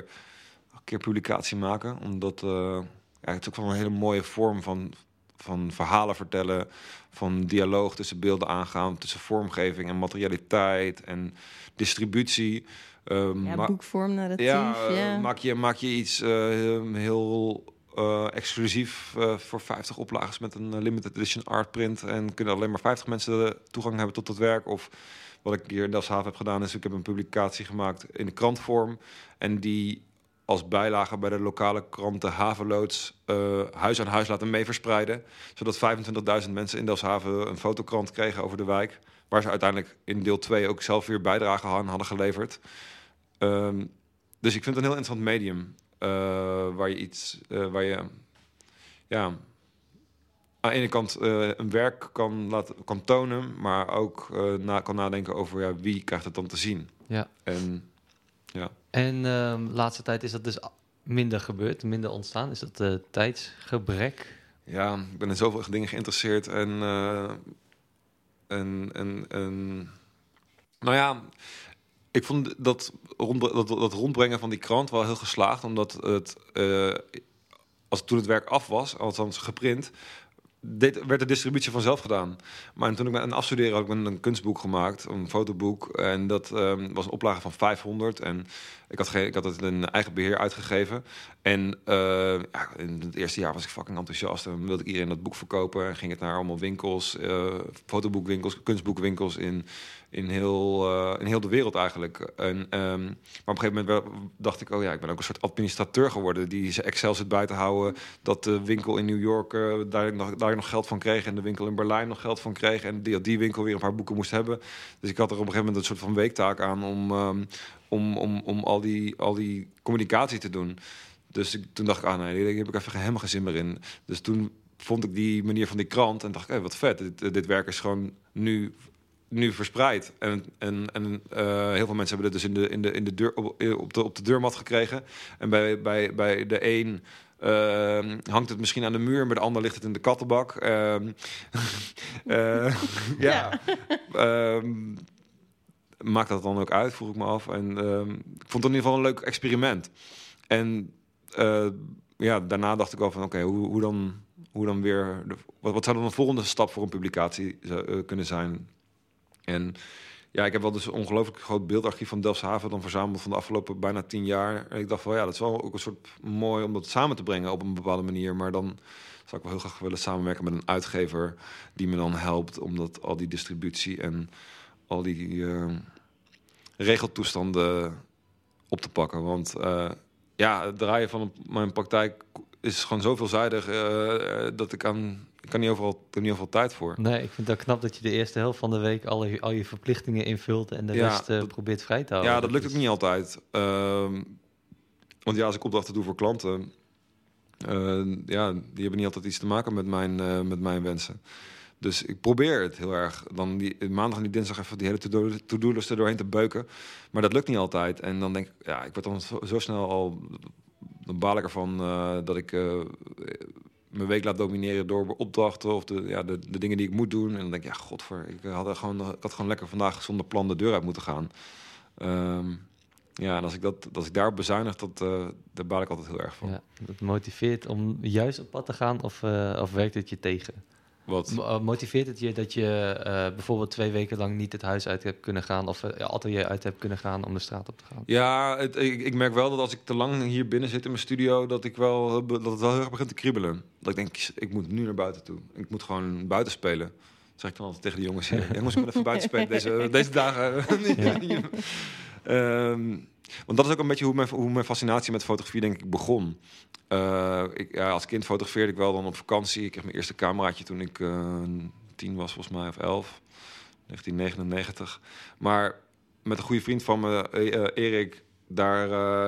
een keer publicatie maken. Omdat ja, het is ook wel een hele mooie vorm van, van verhalen vertellen. Van dialoog tussen beelden aangaan. Tussen vormgeving en materialiteit en distributie. Ehm, Ja, boekvorm, narratief. ja, Ja, eh, Maak, je, maak je iets eh, heel, eh, exclusief voor 50 oplages met een limited edition art print. En kunnen alleen maar 50 mensen toegang hebben tot het werk. Of wat ik hier in Delfshaven heb gedaan, is ik heb een publicatie gemaakt in de krantvorm. En die als bijlage bij de lokale krant de Havenloods eh, huis aan huis laten mee verspreiden. Zodat 25.000 mensen in Delfshaven een fotokrant kregen over de wijk. Waar ze uiteindelijk in deel 2 ook zelf weer bijdrage aan hadden geleverd. Ehm, dus ik vind het een heel interessant medium. eh, waar je iets, eh, waar je, ja, aan de ene kant een werk kan, laten, kan tonen, maar ook na, kan nadenken over ja, wie krijgt het dan te zien. Ja. En En ehm laatste tijd is dat dus minder gebeurd, minder ontstaan. Is dat eh, tijdsgebrek? ja, ik ben in zoveel dingen geïnteresseerd en, eh, en, en, en nou ja, ik vond dat, rond, dat, dat rondbrengen van die krant wel heel geslaagd, omdat het, eh, als toen het werk af was, althans geprint, werd de distributie vanzelf gedaan. Maar toen ik aan afstuderen had ik een kunstboek gemaakt, een fotoboek. En dat ehm, was een oplage van 500. En ik had, ik had het in eigen beheer uitgegeven. En eh, ja, in het eerste jaar was ik fucking enthousiast. En wilde ik iedereen dat boek verkopen. En ging het naar allemaal winkels, eh, fotoboekwinkels, kunstboekwinkels in, in, heel, eh, in heel de wereld eigenlijk. En, ehm, maar op een gegeven moment dacht ik, oh ja, ik ben ook een soort administrateur geworden. Die zijn Excel zit bij te houden. Dat de winkel in New York daar, nog, daar nog geld van kreeg. En de winkel in Berlijn nog geld van kreeg. En die, die winkel weer een paar boeken moest hebben. Dus ik had er op een gegeven moment een soort van weektaak aan om, ehm, om, om, om al, die, al die communicatie te doen. Dus ik, toen dacht ik, ah nee, daar heb ik even helemaal geen zin meer in. Dus toen vond ik die manier van die krant en dacht ik, hé, wat vet. Dit, dit werk is gewoon nu, nu verspreid. En, en, en eh, heel veel mensen hebben dit dus in de, in de, in de deur, op, op, de, op de deurmat gekregen. En bij, bij, bij de een eh, hangt het misschien aan de muur, bij de ander ligt het in de kattenbak. Ehm, eh, ja. Ehm, maakt dat dan ook uit, vroeg ik me af. En ehm, ik vond het in ieder geval een leuk experiment. En eh, ja, daarna dacht ik wel van, oké, hoe, hoe, dan, hoe dan weer... De, wat, wat zou dan een volgende stap voor een publicatie eh, kunnen zijn? En ja, ik heb wel dus een ongelooflijk groot beeldarchief van Delfshaven dan verzameld van de afgelopen bijna tien jaar. En ik dacht van, ja, dat is wel ook een soort mooi om dat samen te brengen op een bepaalde manier. Maar dan zou ik wel heel graag willen samenwerken met een uitgever die me dan helpt om dat al die distributie en al die eh, regeltoestanden op te pakken. Want eh, ja, het draaien van mijn praktijk is gewoon zo veelzijdig eh, dat ik aan ik kan niet overal, heb niet overal tijd voor. Nee, ik vind ook knap dat je de eerste helft van de week al je, al je verplichtingen invult en de Ja, rest eh, dat- probeert vrij te houden. Ja, dat lukt ook is- niet altijd. Ehm, want ja, als ik opdrachten doe voor klanten, eh, ja, die hebben niet altijd iets te maken met mijn, eh, met mijn wensen. Dus ik probeer het heel erg. Dan die maandag en die dinsdag even die hele to-do- to-do-list er doorheen te beuken. Maar dat lukt niet altijd. En dan denk ik, ja, ik word dan zo, snel al. Dan baal ik ervan eh, dat ik eh, mijn week laat domineren door opdrachten of de, ja, de, dingen die ik moet doen. En dan denk ik, ja, godver, ik had, gewoon, ik had gewoon lekker vandaag zonder plan de deur uit moeten gaan. Ehm, ja, en als ik, dat, als ik daarop bezuinig, dat, uh, daar baal ik altijd heel erg van. Dat motiveert om juist op pad te gaan of, of werkt het je tegen? Wat? Eh, motiveert het je dat je uh, bijvoorbeeld twee weken lang niet het huis uit hebt kunnen gaan of uh, atelier uit hebt kunnen gaan om de straat op te gaan? Ja, het, ik, ik, merk wel dat als ik te lang hier binnen zit in mijn studio, dat, ik wel, dat het wel heel erg begint te kriebelen. Dat ik denk, ik moet nu naar buiten toe. Ik moet gewoon buiten spelen. Dat zeg ik dan altijd tegen de jongens jongens, ik moet even buiten spelen deze, deze dagen. um, want dat is ook een beetje hoe mijn, hoe mijn fascinatie met fotografie denk ik begon. Uh, ik, ja, als kind fotografeerde ik wel dan op vakantie. Ik kreeg mijn eerste cameraatje toen ik uh, tien was, volgens mij, of elf. 1999. Maar met een goede vriend van me, uh, Erik, daar,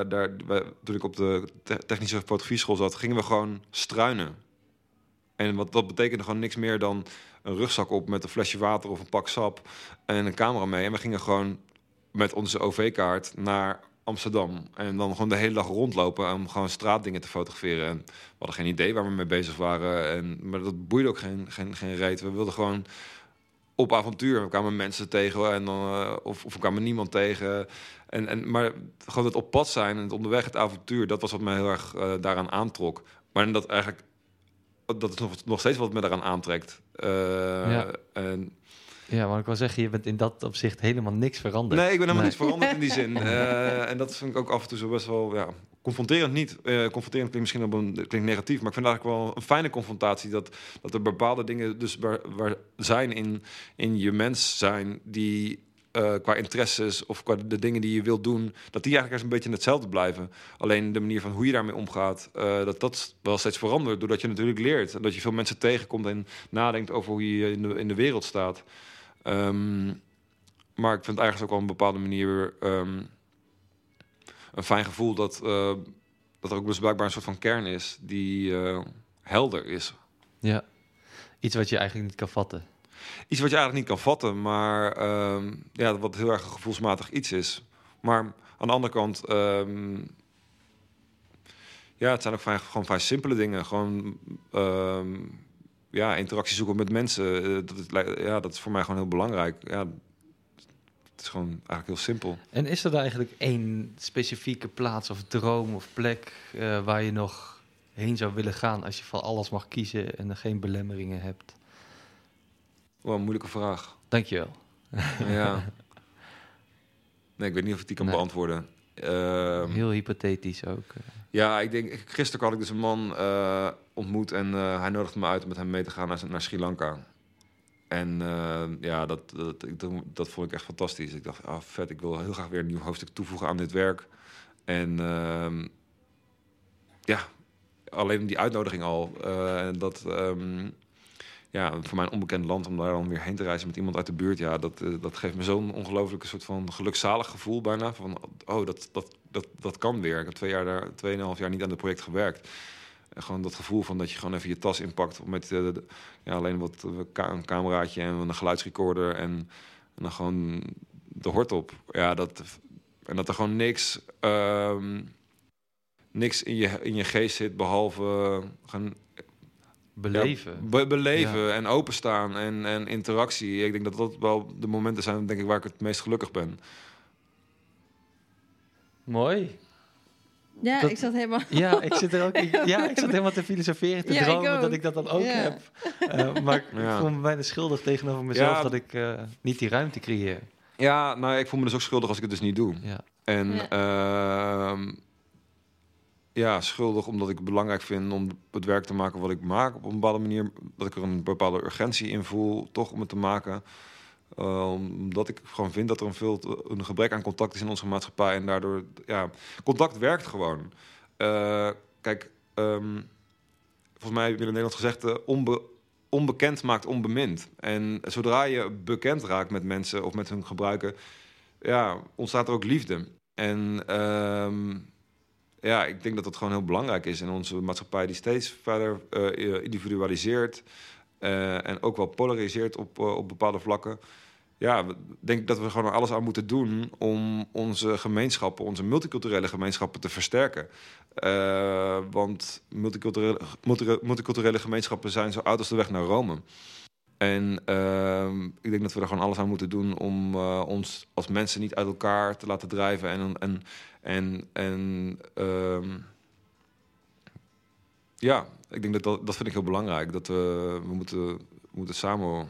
daar, toen ik op de technische fotografieschool zat, gingen we gewoon struinen. En wat dat betekende gewoon niks meer dan een rugzak op met een flesje water of een pak sap en een camera mee. En we gingen gewoon met onze OV-kaart naar Amsterdam. En dan gewoon de hele dag rondlopen om gewoon straatdingen te fotograferen. En we hadden geen idee waar we mee bezig waren. En, maar dat boeide ook geen, geen, geen reet. We wilden gewoon op avontuur. We kwamen mensen tegen en dan, uh, of, of we kwamen niemand tegen. En, en, maar gewoon het op pad zijn en het onderweg, het avontuur, dat was wat mij heel erg uh, daaraan aantrok. Maar dat eigenlijk, dat is nog, nog steeds wat me daaraan aantrekt. Uh, ja. En ja, maar ik wil zeggen, je bent in dat opzicht helemaal niks veranderd. Nee, ik ben helemaal niks veranderd in die zin. Uh, en dat vind ik ook af en toe zo best wel ja, confronterend niet. Uh, confronterend klinkt misschien op een, klinkt negatief, maar ik vind eigenlijk wel een fijne confrontatie dat, dat er bepaalde dingen dus waar, waar zijn in, in je mens zijn die uh, qua interesses of qua de dingen die je wilt doen, dat die eigenlijk een beetje hetzelfde blijven. Alleen de manier van hoe je daarmee omgaat, uh, dat dat wel steeds verandert. Doordat je natuurlijk leert. Dat je veel mensen tegenkomt en nadenkt over hoe je in de, in de wereld staat. Um, maar ik vind eigenlijk ook op een bepaalde manier um, een fijn gevoel dat, uh, dat er ook dus blijkbaar een soort van kern is die uh, helder is. Ja, iets wat je eigenlijk niet kan vatten. Iets wat je eigenlijk niet kan vatten, maar um, ja, wat heel erg een gevoelsmatig iets is. Maar aan de andere kant, ja, het zijn ook vrij, gewoon vrij simpele dingen. Gewoon ja, interactie zoeken met mensen, uh, dat, is, ja, dat is voor mij gewoon heel belangrijk. Ja, het is gewoon eigenlijk heel simpel. En is er eigenlijk één specifieke plaats of droom of plek uh, waar je nog heen zou willen gaan als je van alles mag kiezen en er geen belemmeringen hebt? Oh, een moeilijke vraag. Dankjewel. Ja. Nee, ik weet niet of ik die kan nee. beantwoorden. Uh, Heel hypothetisch ook. Eh. Ja, ik denk, gisteren had ik dus een man uh, ontmoet en uh, hij nodigde me uit om met hem mee te gaan naar, naar Sri Lanka. En ja, dat, dat, dat, vond ik echt fantastisch. Ik dacht, ah, vet, ik wil heel graag weer een nieuw hoofdstuk toevoegen aan dit werk. En ehm, ja, alleen die uitnodiging al. en dat, um, ja, voor mijn onbekend land om daar dan weer heen te reizen met iemand uit de buurt, ja, dat, dat geeft me zo'n ongelooflijke soort van gelukzalig gevoel bijna. Van, oh, dat, dat, dat, dat kan weer. Ik heb twee jaar daar, tweeënhalf jaar niet aan het project gewerkt. En gewoon dat gevoel van dat je gewoon even je tas inpakt met uh, ja, alleen wat een cameraatje en een geluidsrecorder en, en, dan gewoon de hort op. Ja, dat, en dat er gewoon niks, um, niks in, je, in je geest zit behalve gaan beleven. Ja, be beleven ja. en openstaan en, en interactie. Ik denk dat dat wel de momenten zijn denk ik, waar ik het meest gelukkig ben. Mooi. Ja, dat, ik zat helemaal... Ja, ik zit er ook ja, ik zat helemaal te filosoferen, te ja, dromen dat ik dat dan ook ja. heb. Uh, maar ik voel me bijna schuldig tegenover mezelf dat ik uh, niet die ruimte creëer. Ja, nou, ik voel me dus ook schuldig als ik het dus niet doe. Ja. En uh, ja, schuldig omdat ik het belangrijk vind om het werk te maken wat ik maak op een bepaalde manier. Dat ik er een bepaalde urgentie in voel, toch om het te maken. Uh, omdat ik gewoon vind dat er een, veel een gebrek aan contact is in onze maatschappij. En daardoor, ja, contact werkt gewoon. Uh, kijk, um, volgens mij in Nederland gezegd, uh, onbe, onbekend maakt onbemind. En zodra je bekend raakt met mensen of met hun gebruiken, ja, ontstaat er ook liefde. En uh, ja, ik denk dat dat gewoon heel belangrijk is in onze maatschappij die steeds verder individualiseert uh, en ook wel polariseert op, uh, op bepaalde vlakken. ja, we- denk ik dat we gewoon alles aan moeten doen om onze gemeenschappen, onze multiculturele gemeenschappen te versterken. Eh, want multiculturele, multi- multiculturele gemeenschappen zijn zo oud als de weg naar Rome. En ik denk dat we er gewoon alles aan moeten doen om eh, ons als mensen niet uit elkaar te laten drijven. En, en, en, en ehm, ja, ik denk dat, dat dat vind ik heel belangrijk. Dat we, we moeten, we moeten samen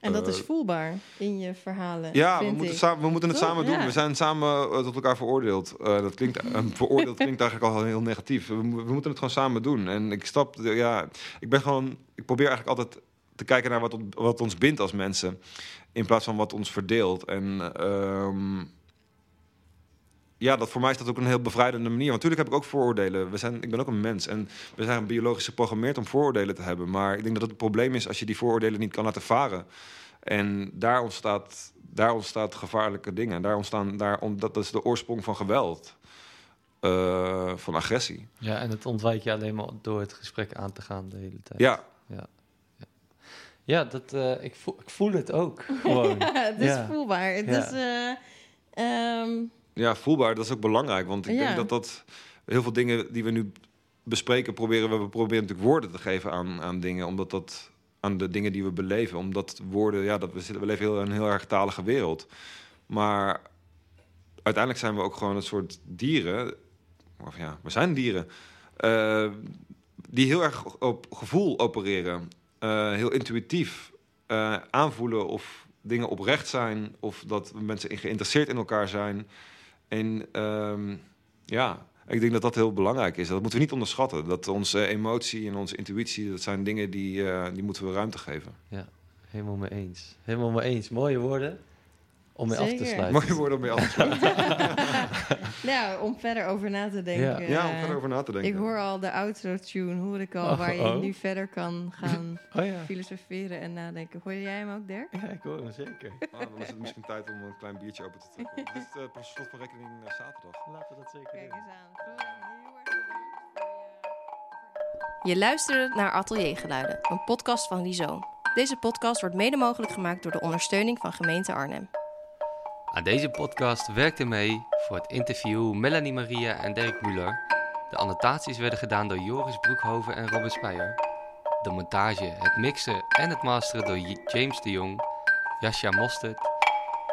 En dat is Eh, voelbaar in je verhalen. ja, we moeten, samen, we moeten het Toch? samen doen. Ja. We zijn samen eh, tot elkaar veroordeeld. Eh, dat klinkt, veroordeeld klinkt eigenlijk al heel negatief. We, we moeten het gewoon samen doen. En ik stap, ja, ik ben gewoon, ik probeer eigenlijk altijd te kijken naar wat, wat ons bindt als mensen, in plaats van wat ons verdeelt. En ehm, ja, dat voor mij is dat ook een heel bevrijdende manier. Want natuurlijk heb ik ook vooroordelen. We zijn, ik ben ook een mens en we zijn biologisch geprogrammeerd om vooroordelen te hebben. Maar ik denk dat het een probleem is als je die vooroordelen niet kan laten varen. En daar ontstaat, daar ontstaat gevaarlijke dingen. En daar ontstaan, daar, dat is de oorsprong van geweld. Eh, van agressie. Ja, en het ontwijk je alleen maar door het gesprek aan te gaan de hele tijd. Ja, Ja, dat, eh, ik, voel, ik voel het ook gewoon. Ja, het is Ja. voelbaar. Het Ja. is... eh, ehm, ja, voelbaar, dat is ook belangrijk. Want ik Ja. denk dat dat heel veel dingen die we nu bespreken, proberen we, we proberen natuurlijk woorden te geven aan, aan dingen. Omdat dat aan de dingen die we beleven. Omdat woorden, ja, dat we, zitten, we leven heel, in een heel erg talige wereld. Maar uiteindelijk zijn we ook gewoon een soort dieren. Of ja, we zijn dieren. eh, die heel erg op gevoel opereren. Eh, heel intuïtief eh, aanvoelen of dingen oprecht zijn. Of dat mensen in- geïnteresseerd in elkaar zijn. En ehm, ja, ik denk dat dat heel belangrijk is. Dat moeten we niet onderschatten. Dat onze emotie en onze intuïtie, dat zijn dingen die, eh, die moeten we ruimte geven. Helemaal mee eens. Helemaal mee eens. Mooie woorden om mee af te sluiten. Mooie woorden om mee af te sluiten. nou, om verder over na te denken. Ja, om eh, verder over na te denken. Ik hoor al de outro-tune, hoor ik al, Oh, waar je oh. nu verder kan gaan Oh ja. filosoferen en nadenken. Hoor jij hem ook, Dirk? Ja, ik hoor hem zeker. Ah, dan is het misschien tijd om een klein biertje open te trekken. Dit is uh, pas slot van rekening eh, zaterdag. Laten we dat zeker Kijk eens aan. Je- Je luisterde naar Ateliergeluiden, een podcast van Rhizoom. Deze podcast wordt mede mogelijk gemaakt door de ondersteuning van gemeente Arnhem. Aan deze podcast werkten mee voor het interview Melanie Maria en Dirk Muller. De annotaties werden gedaan door Joris Broekhoven en Robin Speijer. De montage, het mixen en het masteren door James de Jong, Jascha Mostert.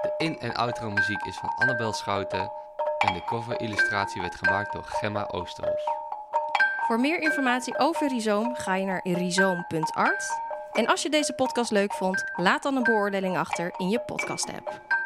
De in- en outro muziek is van Annabel Schouten. En de cover-illustratie werd gemaakt door Gemma Oosterhos. Voor meer informatie over Rhizoom ga je naar rhizoom.art. En als je deze podcast leuk vond, laat dan een beoordeling achter in je podcast-app.